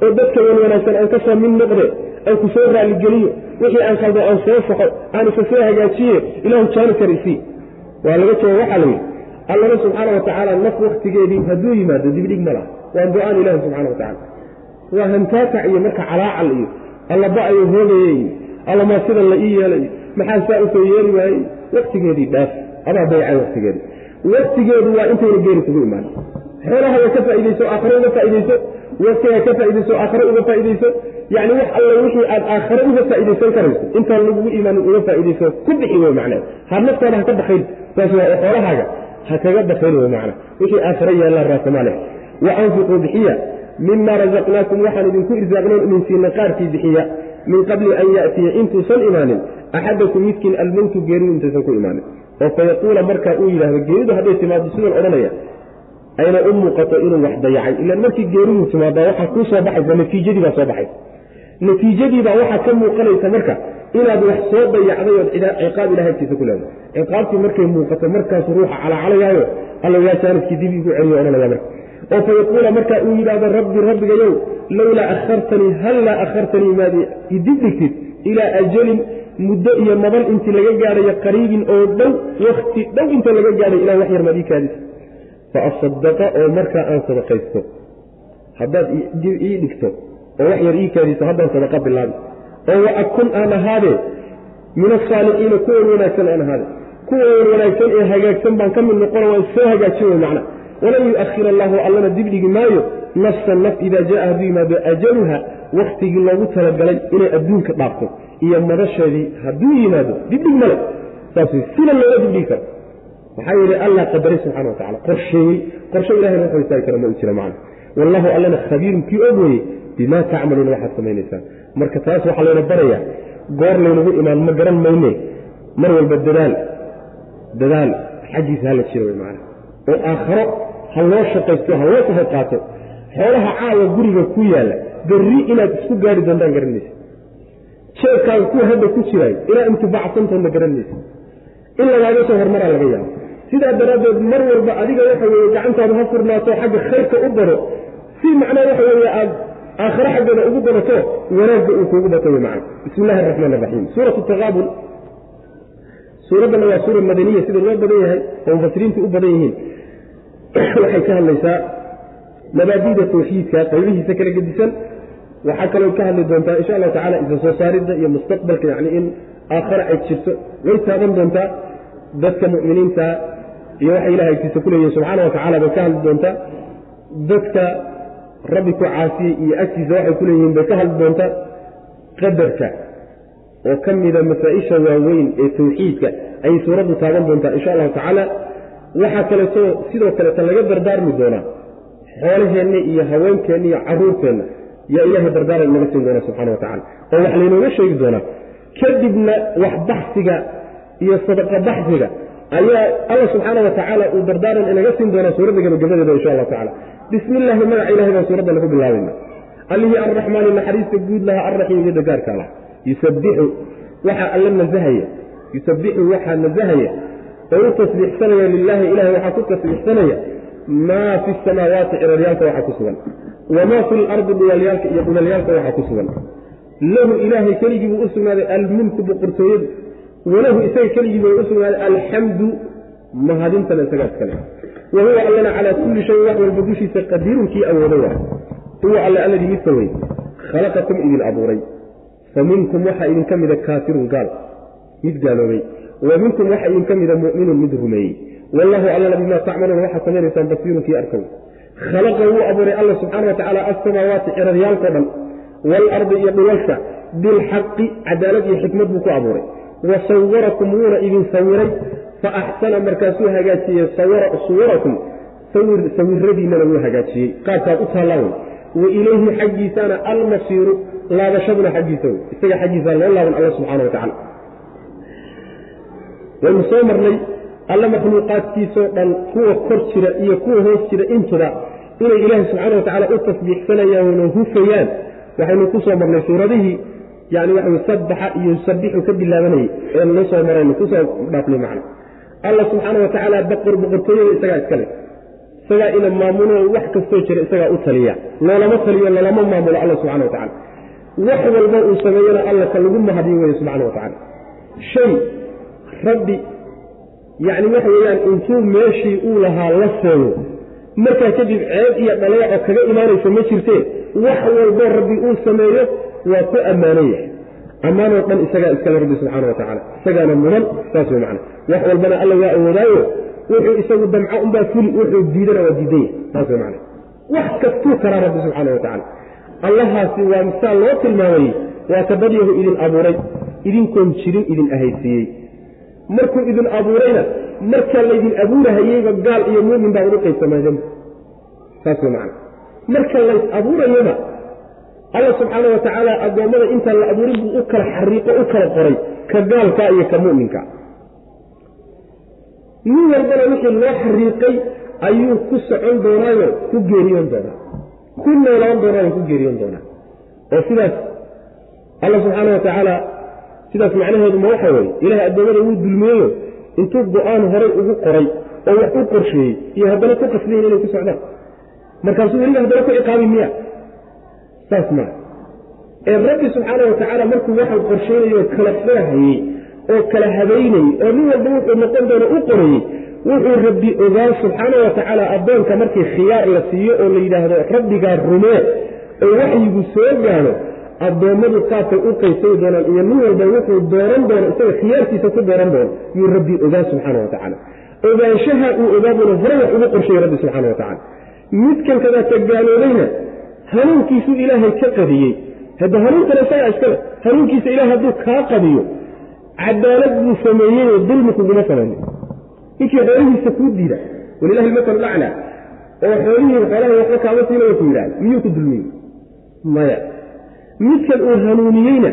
oo dadka wan wanaagsan aan ka soo mid noqde aan ku soo raaligeliyo wixii aan khaldo aan soo faxo aan isa soo hagaajiye ilaahu jaanikar isii waa laga jooga waxaa la yidhi allana subxaana wa tacaala naf waktigeedii hadduu yimaado dibdhig ma laha. Waa go'aan ilaahi subxana wa tacala waa hantaatac iyo marka calaacal iyo allaba ayo hoogaye iyo allamaa sidan la ii yeelay maxaa saa u soo yeeli waayey? Waktigeedii dhaaf adaa dayacay waktigeedii waktigeedu waa intayna geeri kugu imaan xoolahaga ka faaidayso aakhare uga faaidayso waktiga ka faaidayso aakhare uga faaidayso yani wax alla wixii aad aakhare uga faaidaysan karayso intaan lagugu imaanin uga faaidayso ku bixi wey macnaa. Ha naftaada ha ka bakayn saas waa xoolahaaga ha kaga bakayn wey macnaa. Wixii aakhare yaallaan raasamaale wa anfiquu bixiya mima razaqnaakum waxaan idinku irsaaqnoon idin siina qaarkii bixiya. Min qabli an ya'tiya intuusan imaanin. Axadakum midkiin almowtu geeridu intaysan ku imaanin. Oo fayaquula markaa uu yidhahdo geeridu hadday timaado sidan odhanaya ayna u muuqato inuu wax dayacay. Ilaan markii geeridu timaadaa waxaa kuu soo baxaysa natiijadii baa soo baxaysa natiijadiibaa waxaa ka muuqanaysa marka inaad wax soo dayacday ood ciqaab ilahay ku leedahay. Ciqaabtii markay muuqato markaasu ruuxa calaacalayaayo alla yaa jaaniskii dib igu celiyo odhanaya marka. Oo fayaquula marka uu yidhaahdo rabbi rabbigayow lowlaa akhartanii hallaa akhartanii maad idib dhigtid ilaa ajalin muddo iyo mabal intii laga gaadhayo qariibin oo dhow wakti dhow inta laga gaadhay ilah wax yar maad ii kaadis fa asadaqa oo markaa aan sadaqaysto haddaad ii dhigto oo wax yar ii kaadiso haddaan sadaqa bilaabi oo wa akun aan ahaadee min asaalixiina kuwan wanaagsan aan ahaade kuwan wanaagsan ee hagaagsan baan ka mid noqona waan soo hagaajin wey macna walan yu'ahir allahu allana dibdhigi maayo nafsan naf idaa jaa hadduu yimaado ajaluha wakhtigii loogu talagalay inay adduunka dhaafto iyo madasheedii hadduu yimaado dibdhig male saas sina looga dibdhigi karo maxaa yeele allah qadaray subxana wa tacala qorsheeyey. Qorshe ilahay wax istaagi kara ma u jira macna. Wallahu allana khabiirun kii og weye bimaa tacmaluuna waxaad samaynaysaan. Marka taas waxaa layna barayaa goor laynagu imaan ma garan mayne. Mar walba dadaal dadaal xaggiisa hala jiro wey macana oo aakharo ha loo shaqaysto ha loo qaato xoolaha caawa guriga ku yaalla berri inaad isku gaari doontaan garanaysa. Jeebkaaga kuwa hadda ku jiraayo inaad intifaacsantoodna garanaysa. In lagaaga soo hormaraa laga yaabo sidaa daraaddeed mar walba adiga waxa weeye gacantaadu ha furnaato xagga khayrka u baro. Si macnaa waxa weeye aad aakhare xaggeeda ugu badato wanaagga uu kuugu bato wey macana bismi illahi araxmaan araxiim suuratu taqaabun suuraddana waa suura madaniya sida loo badan yahay oo mufasiriintu u badan yihiin. Waxay ka hadlaysaa mabaadida tawxiidka qaybihiisa kala gedisan. Waxaa kaloo ka hadli doontaa insha allahu tacala isa soo saaridda iyo mustaqbalka yacni in aakhare ay jirto. Way taaban doontaa dadka mu'miniinta iyo waxa ilahay agtiisa ku leeyihiin subxaana wa tacala bay ka hadli doontaa dadka rabbi ku caasiyey iyo agtiisa waxay ku leeyihiin bay ka hadli doontaa qadarka oo ka mida masaa-isha waaweyn ee tawxiidka ayay suuraddu taaban doontaa insha allahu tacaala waxaa kaleeto sidoo kaleeta laga dardaarmi doonaa xoolaheenna iyo haweenkeenna iyo caruurteenna. Yaa ilaahay dardaaran inaga siin doona subxana wa tacala oo wax laynooga sheegi doonaa. Kadibna wax baxsiga iyo sadaqa baxsiga ayaa alla subxaana wa tacaala uu dardaaran inaga siin doonaa suuradda gabagabadeeda insha allahu tacala bismi illaahi magaca ilahay baan suuradda lagu bilaabayna allihii arraxmaani naxariista guud lahaa arraxiim iyo dagaarka lah yusabbixu waxaa alla nasahaya yusabbixu waxaa nasahaya oo u tasbiixsanaya lilaahi ilahay waxaa ku tasbiixsanaya. Maa fi samaawaati ciraryaalka waxaa ku sugan. Wamaa fi lardi dhulalyaalka iyo dhulalyaalka waxaa ku sugan. Lahu ilaahay keligii buu u sugnaaday almulku boqortooyadu walahu isaga keligii buu u sugnaaday alxamdu mahadintana isagaa iskale wa huwa allana calaa kulli shayin wax walba dushiisa qadiirun kii awoodo waa. Huwa alle alladii midka wey khalaqakum idin abuuray. Fa minkum waxaa idinka mida kaafirun gaal mid gaaloobay. Wa minkum waxaa idinka mida mu'minun mid rumeeyey. Wallahu allana bimaa tacmaluuna waxaad samaynaysaan basiirun kii arkow. Khalaqa wuu abuuray alla subxaana wa tacaala alsamaawaati ciraryaalkao dhan waalardi iyo dhulalka bilxaqi cadaalad iyo xikmad buu ku abuuray wa sawarakum wuuna idin sawiray fa axsana markaasuu hagaajiyey suwarakum sawiradiinnana wuu hagaajiyey qaabkaad u wa ilayhi xaggiisana almasiiru laabashaduna xaggiisa wey isaga xaggiisa loo laaban alla subxana wa tacala waynu soo marnay alla makhluuqaadkiisoo dhan kuwa kor jira iyo kuwa hoos jira intuba inay ilaahi subxaana wa tacala u tasbiixsanayaan oo hufayaan waxaynu ku marnay suuradihii yani waxa sabaxa iyo yusabixu ka bilaabanayay. Eenu la soo marayno ku soo dhaafnay macna alla subxaana wa tacaala baqor boqortooyada isagaa iskale isagaa ina maamulo wax kastoo jira isagaa u taliya. Loolama taliyo loolama maamulo alla subxana wa tacala wax walba uu sameeyana alla ka lagu mahadiyo weye subxana wa tacala shay rabbi yacni waxa weeyaan intuu meeshii uu lahaa la seego markaa kadib ceeb iyo dhaleeco kaga imaanaysa ma jirtee wax walboo rabbi uu sameeyo waa ku ammaanan yahay ammaanoo dhan isagaa iskale rabbi subxaana wa tacala isagaana mudan saas wey macana wax walbana alla waa awoodaayo wuxuu isagu damco unbaa fuli wuxuu diidana waa diidanya saas way macana wax kastuu karaa rabbi subxaana wa tacaala allahaasi waa misaal loo tilmaamayey waa ka dadyahu idin abuuray. Idinkoon jirin idin ahaysiiyey. Markuu idin abuurayna markaa laydin abuurahayeyba gaal iyo muumin baa ugu qaybsamaadeen saas way macana marka lays abuurayaba alla subxaana wa tacaala addoommada intaan la abuurin buu u kala xariiqo u kala qoray ka gaalka iyo ka mu'minka nin walbana wixii loo xariiqay ayuu ku socon doonaayo ku geeriyoon doonaa. Ku noolaan doonaayo ku geeriyoon doonaa. Oo sidaas alla subxaana wa tacaala sidaas macnaheedu ma waxa weeye. Ilahay addoommada wuu dulmiyeyo intuu go'aan horay ugu qoray oo wax u qorsheeyey iyo haddana ku qasdayn inay ku socdaan. Markaasuu weliba haddana ku ciqaabi miya saas maa ee rabbi subxaana wa tacaala markuu waxau qorsheynayoo kala foohayey oo kala habaynayey oo nin walba wuxuu noqon doono u qorayey wuxuu rabbi ogaa subxaana wa tacaala addoonka markii khiyaar la siiyo oo la yidhaahdo rabbigaa rumee oo waxyigu soo gaano addoommadu qaabkay u qaysay doonaan. Iyo nin walba wuxuu dooran doono isaga khiyaarkiisa ku dooran doono yuu rabbi ogaa subxaana wa tacaala. Ogaanshaha uu ogaabuna hore wax ugu qorsheeyey rabbi subxana wa tacala midkan kadaata gaaloobayna hanuunkiisuu ilaahay ka qadiyey. Hadda hanuunkana isagaa iskale hanuunkiisa ilahay hadduu kaa qadiyo. Cadaalad buu sameeyeyoo dulmi kuguma samaynin ninkii xoolihiisa kuu diida walilahi lmasal laclaa oo xoolihii xoolaha waxba kaama siinayo ku yidhahda miyuu ku dulmiyey? Maya. Midkan uu hanuuniyeyna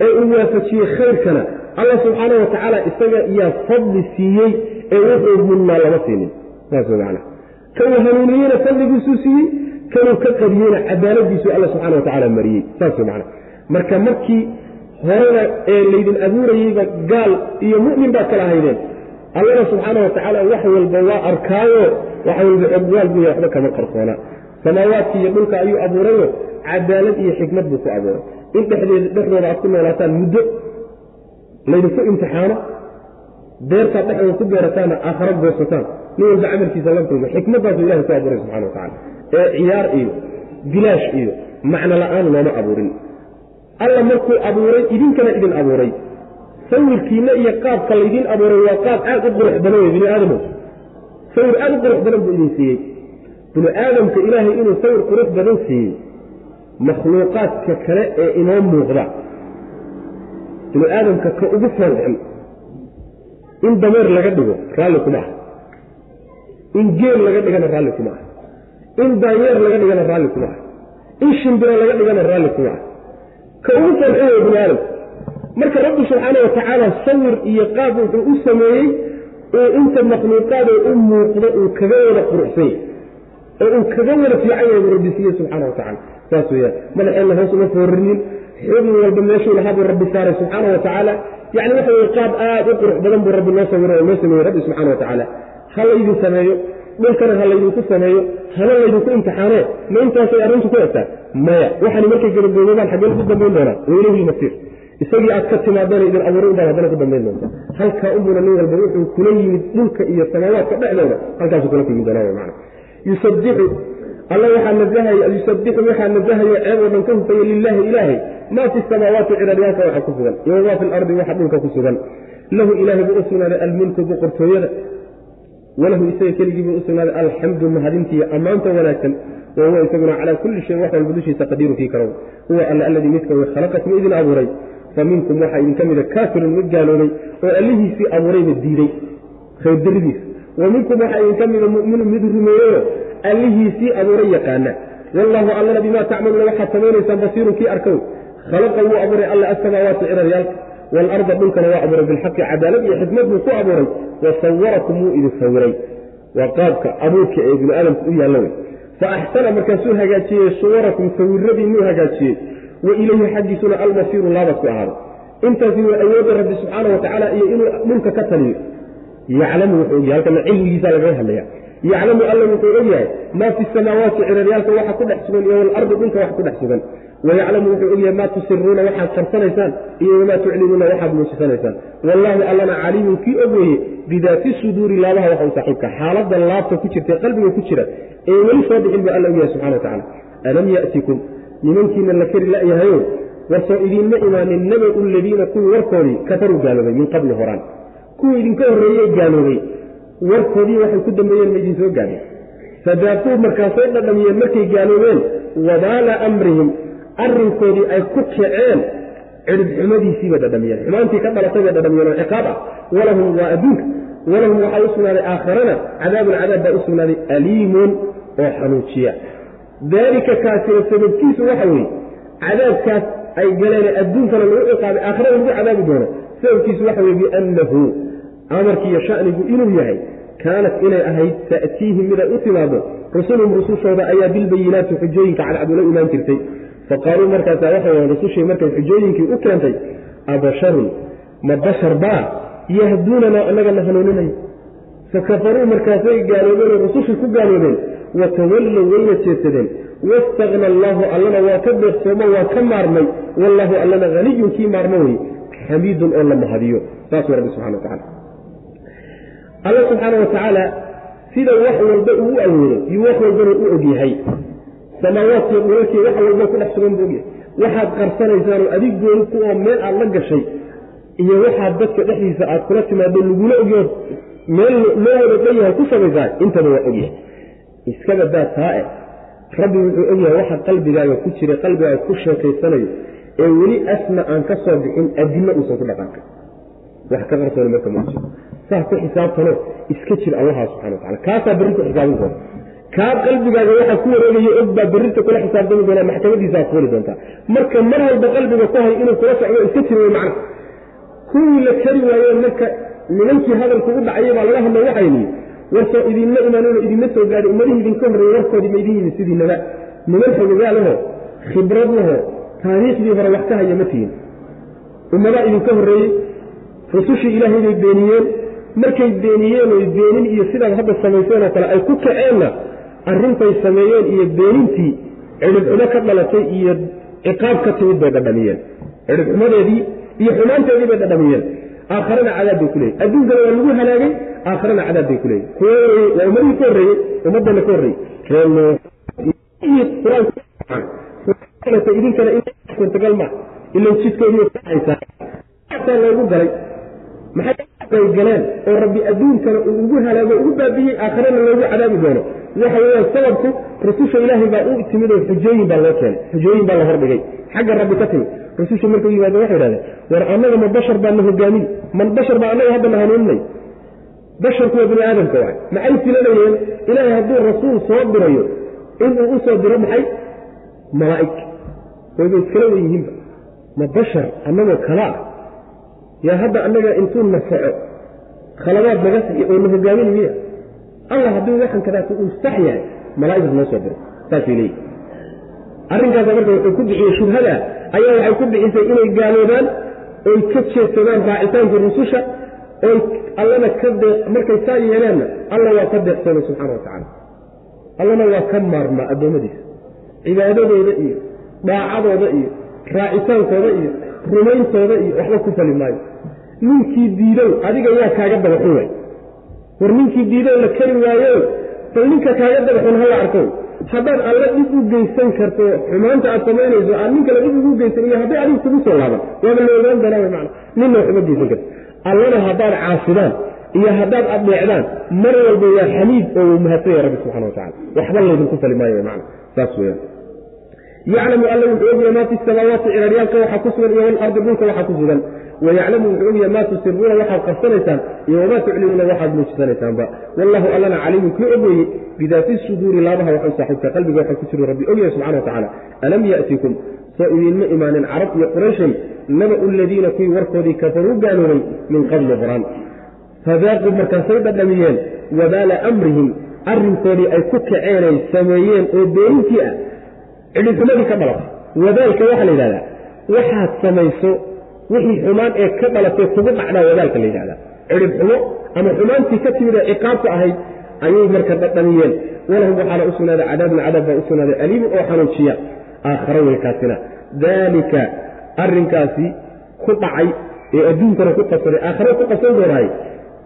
ee uu waafajiyey khayrkana alla subxaana wa tacaala isaga yaa fadli siiyey ee wuxuu munnaa lama siinin. Saas way macana uu hanuuniyeyna fadligiisuu siiyey kanuu ka qadiyeyna cadaaladiisuu alla subxana wa tacaala mariyey. Saas macana marka markii horena ee laydin abuurayeyba gaal iyo mu'min baad kala haydeen allana subxaana wa tacaala wax walba waa arkaayo wax walba ogwaal buya waxba kama qarsoona. Samaawaadkii iyo dhulka ayuu abuurayo cadaalad iyo xikmad buu ku abuuray. In dhexdeed dhexdooda aad ku noolaataan muddo laydinku imtixaano beertaad dhexdooda ku beerataanna aakharo goosataan. Nin walba camalkiisa la kulmo. Xikmaddaasuu ilahay ku abuuray subxana wa tacala ee ciyaar iyo bilaash iyo macno la'aan looma abuurin. Alla markuu abuuray idinkana idin abuuray. Sawirkiina iyo qaabka laydin abuuray waa qaab aad u qurux badan wey bini aadamow sawir aad u qurux badan buu idin siiyey. Bini aadamka ilaahay inuu sawir qurux badan siiyey makhluuqaadka kale ee inoo muuqda. Bini aadamka ka ugu foolxun in dameer laga dhigo raalli kuma ah in geel laga dhigana raalli kuma ah in daanyeer laga dhigana raalli kuma ah in shimbiro laga dhigana raalli kuma ah ka ugu wey bini aadamka marka rabbi subxaana wa tacaala sawir iyo qaab wuxuu u sameeyey uu inta makhluuqaadoo u muuqdo uu kaga wada quruxsan yahy oo uu kaga wada fiican yahay buu rabbi siiye subxaana wa tacala saas weyaan madaxeenna hoos uma foorinin. Xubin walba meeshuu lahaa buu rabbi saaray subxaana wa tacaala yacni waxa weye qaab aad u qurux badan buu rabbi noo sawiray oo noo sameeyey rabbi subxana wa tacaala ha laydin sameeyo dhulkana ha laydinku sameeyo hana laydinku imtixaanee ma intaasay arrintu ku egtaa maya. Waxaani markay gabagaboobaan xaggeen ku dambayn doonaa? Weylahi masiir isagii aad ka timaadana idin abuuray unbaad haddana ku dambayn doonta halkaa unbuna nin walba wuxuu kula yimid dhulka iyo samaawaadka dhexdooda. Halkaasuu kula kulmi doonaa mana yusabbixu alla waxaa nazahaya yusabbixu waxaa nazahayo ceeb oo dhan ka hufaya lilaahi ilaahay. Maa fi samaawaati ciraryaalka waxa ku sugan iyo wamaa fi lardi waxa dhulka ku sugan. Lahu ilaahay buu u sugnaaday almulku boqortooyada walahu isaga keligii buu u sugnaaday alxamdu mahadintiiyo ammaanta wanaagsan wa huwa isaguna calaa kulli shayin wax walba dushiisa qadiiru kii karow. Huwa alla alladii midka way khalaqakum idin abuuray fa minkum waxaa idinka mida kaafirun mid gaaloobay oo allihiisii abuurayba diiday khayrdaridiisa wa minkum waxaa idinka mida mu'minun mid rumeeyeyo allihiisii abuuray yaqaana. Wallaahu allana bimaa tacmaluuna waxaad samaynaysaan basiirun kii arkow khalaqa wuu abuuray alla asamaawaati ciraryaalka waalarda dhulkana waa abuuray bilxaqi cadaalad iyo xikmad buu ku abuuray wa sawarakum wuu idin sawiray waa qaabka abuurka ee bini aadamku u yaallo wey fa axsana markaasuu hagaajiyey suwarakum sawiradiinuu hagaajiyey wa ilayhi xaggiisuna almasiiru laabad ku ahaado intaasi waa awoodda rabbi subxaana wa iyo inuu dhulka ka taliyo yaclamu wuxuu ogyahay halkana cilmigiisa lagaga hadlaya yaclamu alla wuxuu ogyahay maa fi samaawaati ciraryaalka waxa ku dhex sugan iyo walardi dhulka wax ku dhex sugan wayaclamu wuxuu ogyahay maa tusiruuna waxaad qarsanaysaan iyo wamaa tuclinuuna waxaad muujisanaysaan wallaahu allana caliimun kii og weeye bidaati suduuri laabaha waxa u saaxiibka xaaladda laabta ku jirta qalbiga ku jira ee weli soo bixin buu alla ogyahay subxana wa tacala alam ya'tikum nimankiina la kari la'yahayo warsoo idiinma imaanin nabau ladiina kuwii warkoodii kafaruu gaaloobay min qabli horaan kuwii idinka horreeyey gaaloobay warkoodii waxay ku dambeeyeen ma idin soo gaadhin fadaaquu markaasay dhadhamiyeen markay gaaloobeen wabaala amrihim arrinkoodii ay ku kaceen cidhibxumadiisiibay dhadhamiyeen. Xumaantii ka dhalatay bay dhadhamiyeen oo ciqaab ah. Walahum waa adduunka walahum waxaa u sugnaaday aakharana cadaabun cadaab baa u sugnaaday aliimun oo xanuujiya. Daalika kaasina sababkiisu waxa weeye cadaabkaas ay galeen adduunkana lagu ciqaabay aakhirada lagu cadaabi doono. Sababkiisu waxa weye biannahu amarkiiyo shanigu inuu yahay kaanat inay ahayd ta'tiihim miday u timaado rusulhum rusushooda ayaa bilbayinaati xujooyinka cadcad ula imaan jirtay faqaaluu markaasaa waxay wahan rusushii markay xujooyinkii u keentay abasharun ma bashar baa? Yahduunanaa annagana hanuuninaya fakafaruu markaasay gaaloobeen oo rusushii ku gaaloobeen watawallow wayna jeedsadeen. Wastakna allaahu allana waa ka deeqsoomo waa ka maarmay. Wallaahu allana haniyun kii maarmo wey xamiidun oo la mahadiyo. Saasuu rabbi subxana wa tacala alla subxaana wa tacaala sida wax walba uu u awoodo iyo wax walbana u ogyahay samaawaadkiyo dhulalkii wax walba ku dhex sugan buu ogyahay waxaad qarsanaysaanoo adig gooni ku oo meel aad la gashay iyo waxaad dadka dhexdiisa aad kula timaado lagula ogyaho meel loo wada dhan yahay ku samaysaa intaba waa ogyahay iska badaa taa eh. Rabbi wuxuu ogyahay waxa qalbigaaga ku jira qalbigaaga ku sheekaysanayo ee weli asna aan ka soo bixin adinna uusan ku dhaqaaqin wax ka qarsooni marka ma jiro saas ku xisaabtano iska jir allaha subxana watacala kaasaa berri xisaabin doona kaa qalbigaaga waxaa ku wareegaya og baa berrinta kula xisaabtami doonaa maxkamadiisa aad fuuli doontaa. Marka mar walba qalbiga ku hay inuu kula socdo iska jir wey kuwii la kari waaye marka nimankii hadalku u dhacaya baa laga hadla waxay nihi warsoo idinma imaanino idinma soo gaadhi ummadihii idinka horreeyey warkoodii ma idin yimi sidiinaba niman xogogaa laho khibrad laho taariikhdii hore wax ka haya ma tihin. Ummadaa idinka horreeyey rusushii ilaahay bay beeniyeen. Markay beeniyeen oy beenin iyo sidaad hadda samayseen oo kale ay ku kaceenna arrintay sameeyeen iyo beenintii cidhibxumo ka dhalatay iyo ciqaab ka timid bay dhadhamiyeen. Cidhibxumadeedii iyo xumaanteedii bay dhadhamiyeen. Aakharana cadaab bay ku leeyihiin adduunkana waa lagu halaagay aakharana cadaab bay ku leeyihiin kuwa horreeyey waa ummadihii ka horreeyey ummadana ka horreeyey. Idinkana in suurtagal ma ilan jidkoodii haysaa loogu galay maxay galeen oo rabbi adduunkana uu ugu halaago ugu baabiyey aakharana loogu cadaabi doono waxa weyaan sababku rususha ilaahay baa u timid oo xujooyin baa loo keenay. Xujooyin baa la hordhigay. Xagga rabbi ka timid. Rususha markuu yimaado waxay idhahdeen war annaga ma bashar baa na hogaamin man bashar baa annaga hadda na hanuuninay basharku waa bini aadamka waay maxay filanayeen? Ilaahay hadduu rasuul soo dirayo inuu u soo diro maxay? Malaa'ig. Wayba iskala wen yihiinba. Ma bashar annagoo kala ah? Yaa hadda annaga intuu nafaco khaladaad naga oo na hogaamin allah hadduu waxan kadaata uu sax yahay malaa'igta noo soo diro saasay leeyihi arrinkaasa marka wuxuu ku bixiyey shubhada ayaa waxay ku bixisay inay gaaloobaan oy ka jeedsadaan raacitaankii rususha oy allana ka deeq markay saa yeeleenna alla waa ka deeqsoomay subxana wa tacaala allana waa ka maarmaa addoommadiisa cibaadadooda iyo daacadooda iyo raacitaankooda iyo rumayntooda iyo waxba ku fali maayo ninkii diidow adiga yaa kaaga dabaxun waay war ninkii diidow la kari waayo bal ninka kaaga dabaxun hala arko. Haddaad alla dhib u geysan karto xumaanta aad samaynayso aad nin kale dhib ugu geysan iyo hadday adigu kugu soo laaban waaba la ogaan doonaa wy mana ninna wax uma geysan karto allana haddaad caasidaan iyo haddaad addeecdaan mar walba waa xamiid oo uu mahadsan yahay rabbi subxana wa tacala waxba laydinku fali maayo wy mana saas weyaan yaclamu alla wuxuu ogyahay maa fi samaawaati ciraryaalka waxaa ku sugan iyo walardi dhulka waxaa ku sugan wayaclamu wuxuu ogyahay maa tusiruuna waxaad qarsanaysaan iyo wamaa tuclinuuna waxaad muujisanaysaaanba wallahu allana caliimun kii og bidaati suduuri laabaha waxu saaxiibka qalbiga waxaa ku jiru rabbi ogyahay subxana wa alam ya'tikum soo idinma imaanin carab iyo qurayshay naba'u ladiina kuwii warkoodii kafaruu gaaloobay min qabli horaan fadaaquu markaasay dhadhamiyeen wabaala amrihim arrinkoodii ay ku kaceenay sameeyeen oo beenintii ah cidhibxumadii ka dhalatay wadaalka waxaa la yidhahdaa waxaad samayso wixii xumaan ee ka dhalatay kugu dhacdaa wadaalka la yidhahdaa cidhibxumo ama xumaantii ka timid ee ciqaabta ahayd ayay marka dhadhamiyeen. Walahum waxaana u sugnaaday cadaabun cadaab baa u sugnaaday aliimun oo xanuujiya aakharo weynkaasina daalika arrinkaasi ku dhacay ee adduunkana ku qabsaday aakharo ku qabsan doonaay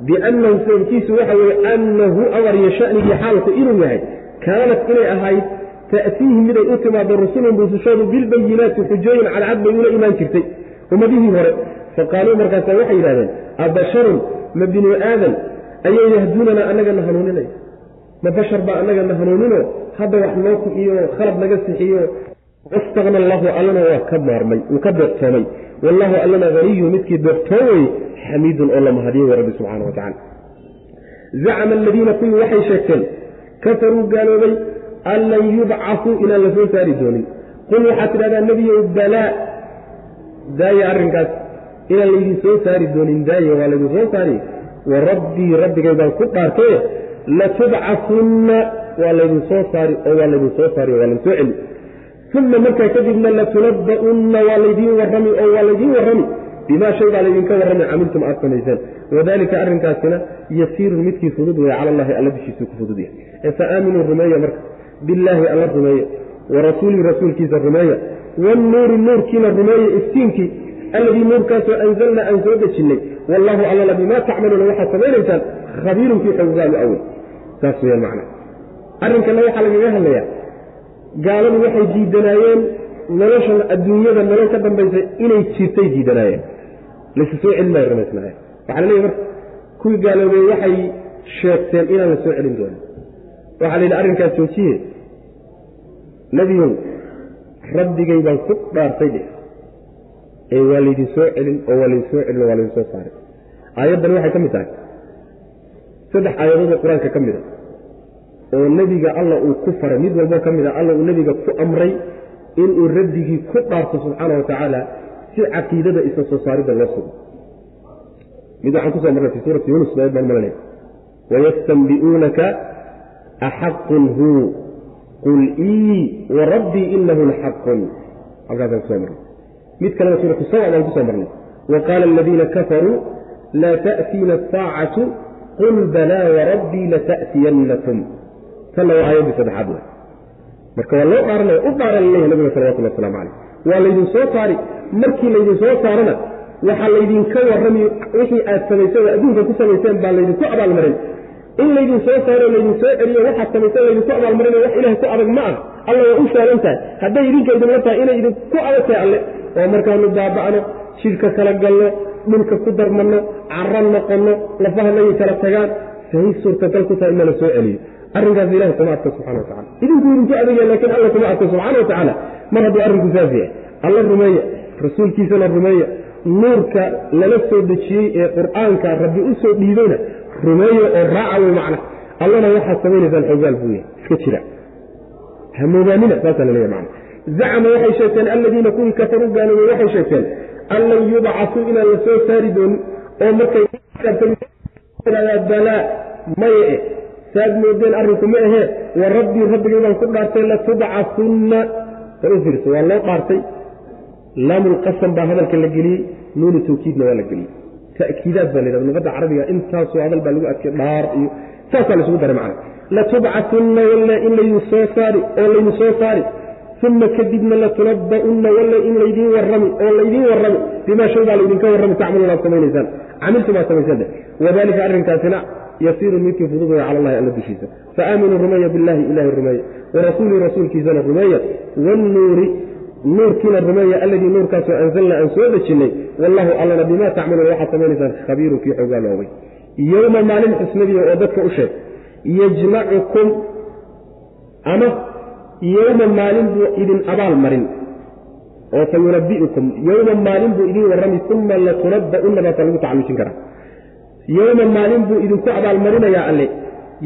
biannahu sababkiisu waxa weeye annahu amar iyo shanigii xaalku inuu yahay kaanat inay ahayd ta'tiihim miday u timaado rusulun rusushoodu bilbayinaati xujooyin cadcad bay ula imaan jirtay ummadihii hore. Faqaaluu markaasa waxay yidhahdeen abasharun ma binu aadan ayay yahduunana annagana hanuuninaya ma bashar baa annagana hanuunino hadda wax noo kixiyo khalad naga sixiyo. Wastaqna allahu allana waa ka maarmay uu ka deeqtoomay wallahu allana haniyu midkii deeqtoomay xamiidun oo la mahadiye way rabbi subxana wa tacala zacama aladiina kuwii waxay sheegteen kafaruu gaaloobay an lan yubcasuu inaan la soo saari doonin. Qul waxaad tidhahdaa nebiyow balaa daaya arrinkaas. Inaan laydin soo saari doonin daaya waa laydin soo saari. Wa rabbii rabbigay baan ku dhaartaye latubcasunna waa laydin soo saari oo waa laydin soo saari oo waa laydin soo celi. Uma markaa kadibna latunaba'unna waa laydiin warrami oo waa laydiin warrami. Bimaa shay baa laydinka warrami camiltum aad samayseen. Wadalika arrinkaasina yasiirun midkii fudud weeye cala allahi alla dushiisuu ku fudud yahay ee fa aaminuu rumeeya marka. Billaahi alla rumeeya wa rasuulihi rasuulkiisa rumeeya. Wannuuri nuurkiina rumeeya iftiinkii alladii nuurkaasoo anzalna aan soo dejinnay wallahu allala bimaa tacmaluuna waxaad samaynaysaan khabiirun kii xoggaadu awey saas weyaan macna. Arrinkana waxaa lagaga hadlayaa. Gaaladu waxay diidanaayeen noloshan adduunyada nolol ka dambaysa inay jirtay diidanaayeen. Laysu soo celin maayo rumaysnaayeen waxaa la leeyahy marka kuwii gaaloobey waxay sheegteen inaan la soo celin doonin. Waxaa la yidhi arrinkaas joojiye nebiyow rabbigay baan ku dhaartay dheh ee waa laydin soo celin oo waa laydin soo celin oo waa laydin soo saaray. Aayaddan waxay ka mid tahay. Saddex aayadoodoo qur'aanka ka mid a oo nebiga alla uu ku faray. Mid walboo ka mid a alla uu nebiga ku amray inuu rabbigii ku dhaarto subxaana wa tacaala si caqiidada isa soo saaridda loo sugo. Mid waxaan ku soo marnay fi suurati yunus baa baan malanay wayastanbi'uunaka axaqun hu qul ii warabbii inahu laxaqun halkaasaan ku soo marnay mid kalena suuratu sawa baan ku soo marnay wa qaala aladiina kafaruu laa ta'tiina asaacatu qul balaa warabbii lata'tiyannakum tanna waa aayaddii saddexaad marka waa loo dhaaranaya u dhaaran la leeyahay nabiga salawatullah waslamu calayh waa laydin soo saari markii laydin soo saarana waxaa laydinka warrami wixii aad samayseen oo adduunka ku samayseen baa laydinku abaalmarin in laydin soo saaro laydin soo celiyo waxaad samayseen laydinku abaalmarinayo wax ilahay ku adag ma ah alla waa u saalan tahay. Hadday idinka idinla tahay inay idinku adag tahay alle. Oo markaanu baaba'no jidhka kala galno dhulka ku darmanno carro noqonno lafahanayi kala tagaan sahay suurtagal ku tahay in soo celiyo. Arrinkaas ilahay kuma adka subxana wa idinku idinku adagya laakiin alla kuma adka subxana wa tacaala. Mar hadduu arrinku saas yahay alla rumeeya rasuulkiisana rumeeya nuurka lala soo dejiyey ee qur'aanka rabbi u soo dhiibayna rumeeya oo raaca wey macna. Allana waxaad samaynaysaan xoogaal buu yahay. Iska jira. Hamoogaanina saasaa laleeya macna. Zacama waxay sheegteen alladiina kuwii kafaruu gaaloobay waxay sheegteen an lan yubcasuu inaan la soo saari doonin oo markay balaa maya eh. Saad moodeen arrinku ma ahee wa rabbii rabbigay baan ku dhaartay latubcasunna war u waa loo dhaartay. Laamulqasam baa hadalka la geliyey nuunu tawkiidna waa la geliyey ta'kiidaad baa la yidhahda luqadda carabiga intaasoo hadal baa lagu adkay dhaar iyo saasaa laysugu daray macna latubcasunna walla in laydin soo saari oo laydin soo saari uma kadibna latunaba'unna walla in laydiin warrami oo laydiin warrami bimaa shay baa laydinka warrami tacmaluun aad samaynaysaan camiltum aad samaysaan wadalika arrinkaasina yasiirun midkii fudud way cala allahi alla dushiisa. Faaaminuu rumeeya billahi ilahi rumeeya warasuulii rasuulkiisana rumeeya wannuuri nuurkiina rumeeya alladii nuurkaasoo anzalna aan soo dejinnay wallahu allana bimaa tacmaluuna waxaad samaynaysaan khabiirun kii xoogaa loogay yowma maalin xusnadiya oo dadka u sheeg yajmacukum ama yowma maalin buu idin abaal marin oo fa yowma maalin buu idin warrami uma latunaba'unna baasa lagu tacalujin karaa. Yowma maalin buu idinku abaalmarinayaa alle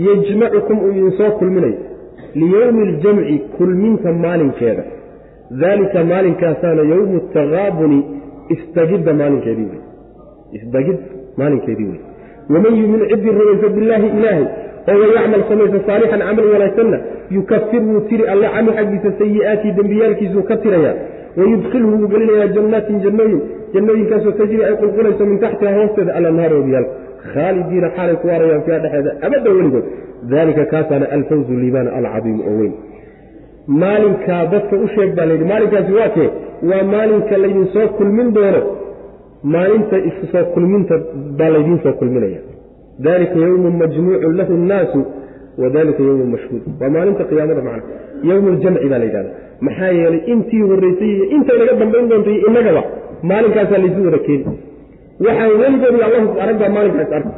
yajmacukum uu idin soo kulminayo liyowmi aljamci kulminta maalinkeeda daalika maalinkaasaana yowmu taqaabuni isdagidda maalinkeedii wey isdagid maalinkeedii wey waman yumin ciddii rumaysa billaahi ilaahay oo wayacmal samaysa saalixan camal wanaagsanna yukafir wuu tiri alle canhu xaggiisa sayi'aatii dembiyaalkiisuu ka tirayaa wayudkhilhu wuu gelinayaa jannaatin jannooyin jannooyinkaasoo tajri ay qulqulayso min taxtiha hoosteeda alanhaar oobiyaalka khaalidiina xaalay ku waarayaan fiiha dhexeeda abadda weligood daalika kaasaana alfawzu liibaana alcadiimu oo weyn maalinkaa dadka u sheeg baa layidhi maalinkaasi waa kee? Waa maalinka laydin soo kulmin doono? Maalinta isu soo kulminta baa laydiin soo kulminaya. Dalika yowmun majmuucun lahu nnaasu wa dalika yowmun mashhuud. Waa maalinta qiyaamada macna. Yowmu ljamci baa la maxaa yeelay intii horraysay iyo intay naga dambayn doonta iyo innagaba maalinkaasaa laysu wada keeni waxaan weligood iyo allahu arag baa maalinkaas arka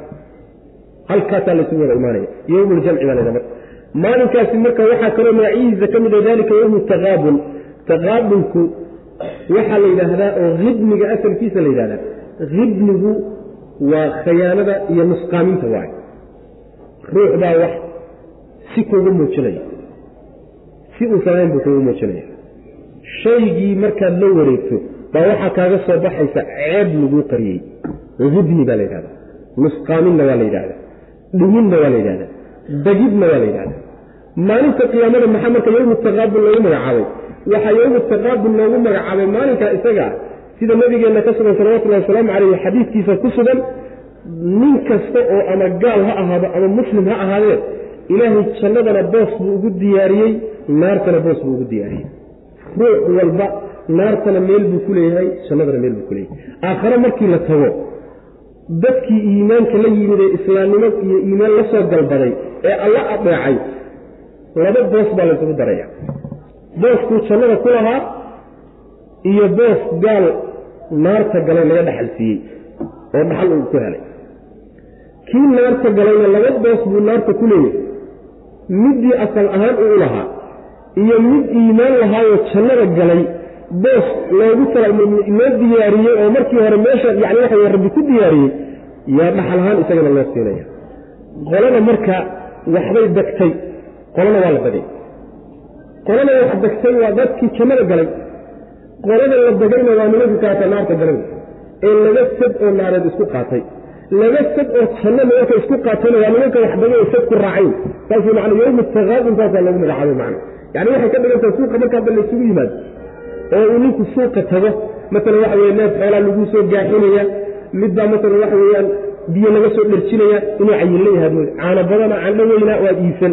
halkaasaa laysugu wada imaanaya. Yowmuljamci baa laydha marka maalinkaasi marka waxaa kaloo magacihiisa ka mid a dalika yowmu taqaabun. Taqaabunku waxaa la yidhaahdaa oo hibniga asalkiisa la yidhahdaa hibnigu waa khayaanada iyo nusqaaminta waay ruux baa wax si kuugu muujinaya. Si uu samayn buu kuugu muujinaya. Shaygii markaad la wareegto baa waxaa kaaga soo baxaysa ceeb laguu qariyey. Hibni baa la yidhahdaa nusqaaminna waa la yidhahdaa dhiminna waa la yidhahdaa dagidna waa la yidhahdaa maalinta qiyaamada maxaa marka yowmu taqaabun loogu magacaabay. Waxaa yowmu taqaabun loogu magacaabay maalinkaa isaga sida nabigeenna ka sugan salawatullahi wasalaamu caleyh xadiidkiisa ku sugan nin kasta oo ama gaal ha ahaado ama muslim ha ahaadee ilaahay jannadana boos buu ugu diyaariyey naartana boos buu ugu diyaariyey. Ruux walba naartana meel buu ku leeyahay jannadana meel buu ku leeyahay. Aakhare markii la tago dadkii iimaanka la yimid ee islaamnimo iyo iimaan la soo galbaday ee alla adeecay laba boos baa laysugu daraya. Booskuu jannada ku lahaa iyo boos gaal naarta galay laga dhaxal siiyey oo dhaxal uu ku helay. Kii naarta galayna laba boos buu naarta ku leeyahay middii asal ahaan uu lahaa iyo mid iimaan lahaayoo jannada galay boos loogu tala loo diyaariyey oo markii hore meesha yani waxa rabbi ku diyaariyey yaa dhaxal ahaan isagana loo siinaya. Qolada marka waxbay degtay qolana waa la dagay qolana wax degtay waa dadkii jannada galay. Qolada la dagayna waa nimanka kaata naarta galay. Ee laba sad oo naareed isku qaatay. Laba sad oo janno nimanka isku qaatayna waa nimanka wax dagay oo sad ku raacayn saasuu macna taqaabun saasaa lagu magacaabay macna. Yani waxay ka dhigantaha suuqa marka hadda laysugu yimaado. Oo uu ninku suuqa tago. Maalan waxa weye neef xoolaa laguu soo gaaxinaya. Midbaa maalan waxa weeyaan biyo laga soo dherjinaya inuu cayinla yahaad mooy caano badana candho weynaa waad iibsan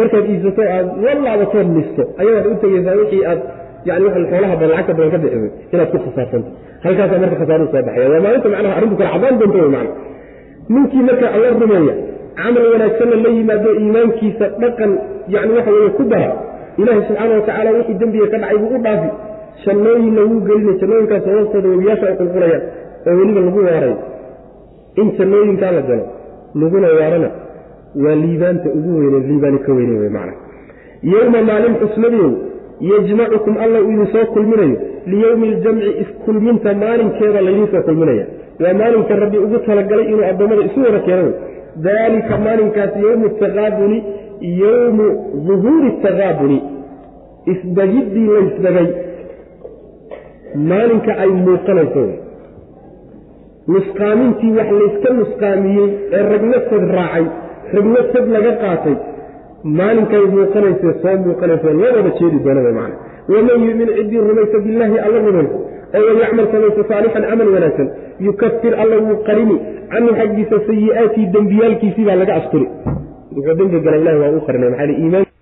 markaad iibsato aad walaabatood listo ayaad u tegeysaa wixii aad yani xoolaha badan lacagta badan ka bixisay inaad ku khasaarsanta halkaasaa marka khasaaruhu soo baxaya waa maalinta macnaha arrinku kala cadaan doonto wey macna ninkii marka alla rumeeya camal wanaagsanna la yimaado iimaankiisa dhaqan yani waxa weeye ku dara. Ilaahi subxaana watacaala wixii dembiga ka dhacay buu u dhaafi. Jannooyinna wuu gelinay jannooyinkaas hoostooda webiyaasha ay qulqulayaan oo weliba lagu waaray. In jannooyinkaa la galo laguna waarana waa liibaanta ugu weyne liibaani ka weyne wey macna yowma maalin xusnadow yajmacukum alla uu idin soo kulminayo liyowmi aljamci iskulminta maalinkeeda laydinsoo kulminaya. Waa maalinka rabbi ugu talagalay inuu addoommada isu wada keeno. Daalika maalinkaas yowmu taqaabuni yowmu duhuuri taqaabuni isdagiddii laysdagay maalinka ay muuqanayso. Nusqaamintii wax layska nusqaamiyey ee ragna sad raacay ragna sad laga qaatay maalinkay muuqanayse soo muuqanayso loo jeedi doona wey macana waman yumin ciddii rumaysa billaahi alla rumaysa oo wayacmal samaysa saalixan camal wanaagsan yukafir alla wuu qarini canhu xaggiisa sayi'aatii dembiyaalkiisii baa laga asturi wuxuu dembi gala ilahi waa u qarinay maxaa iimaan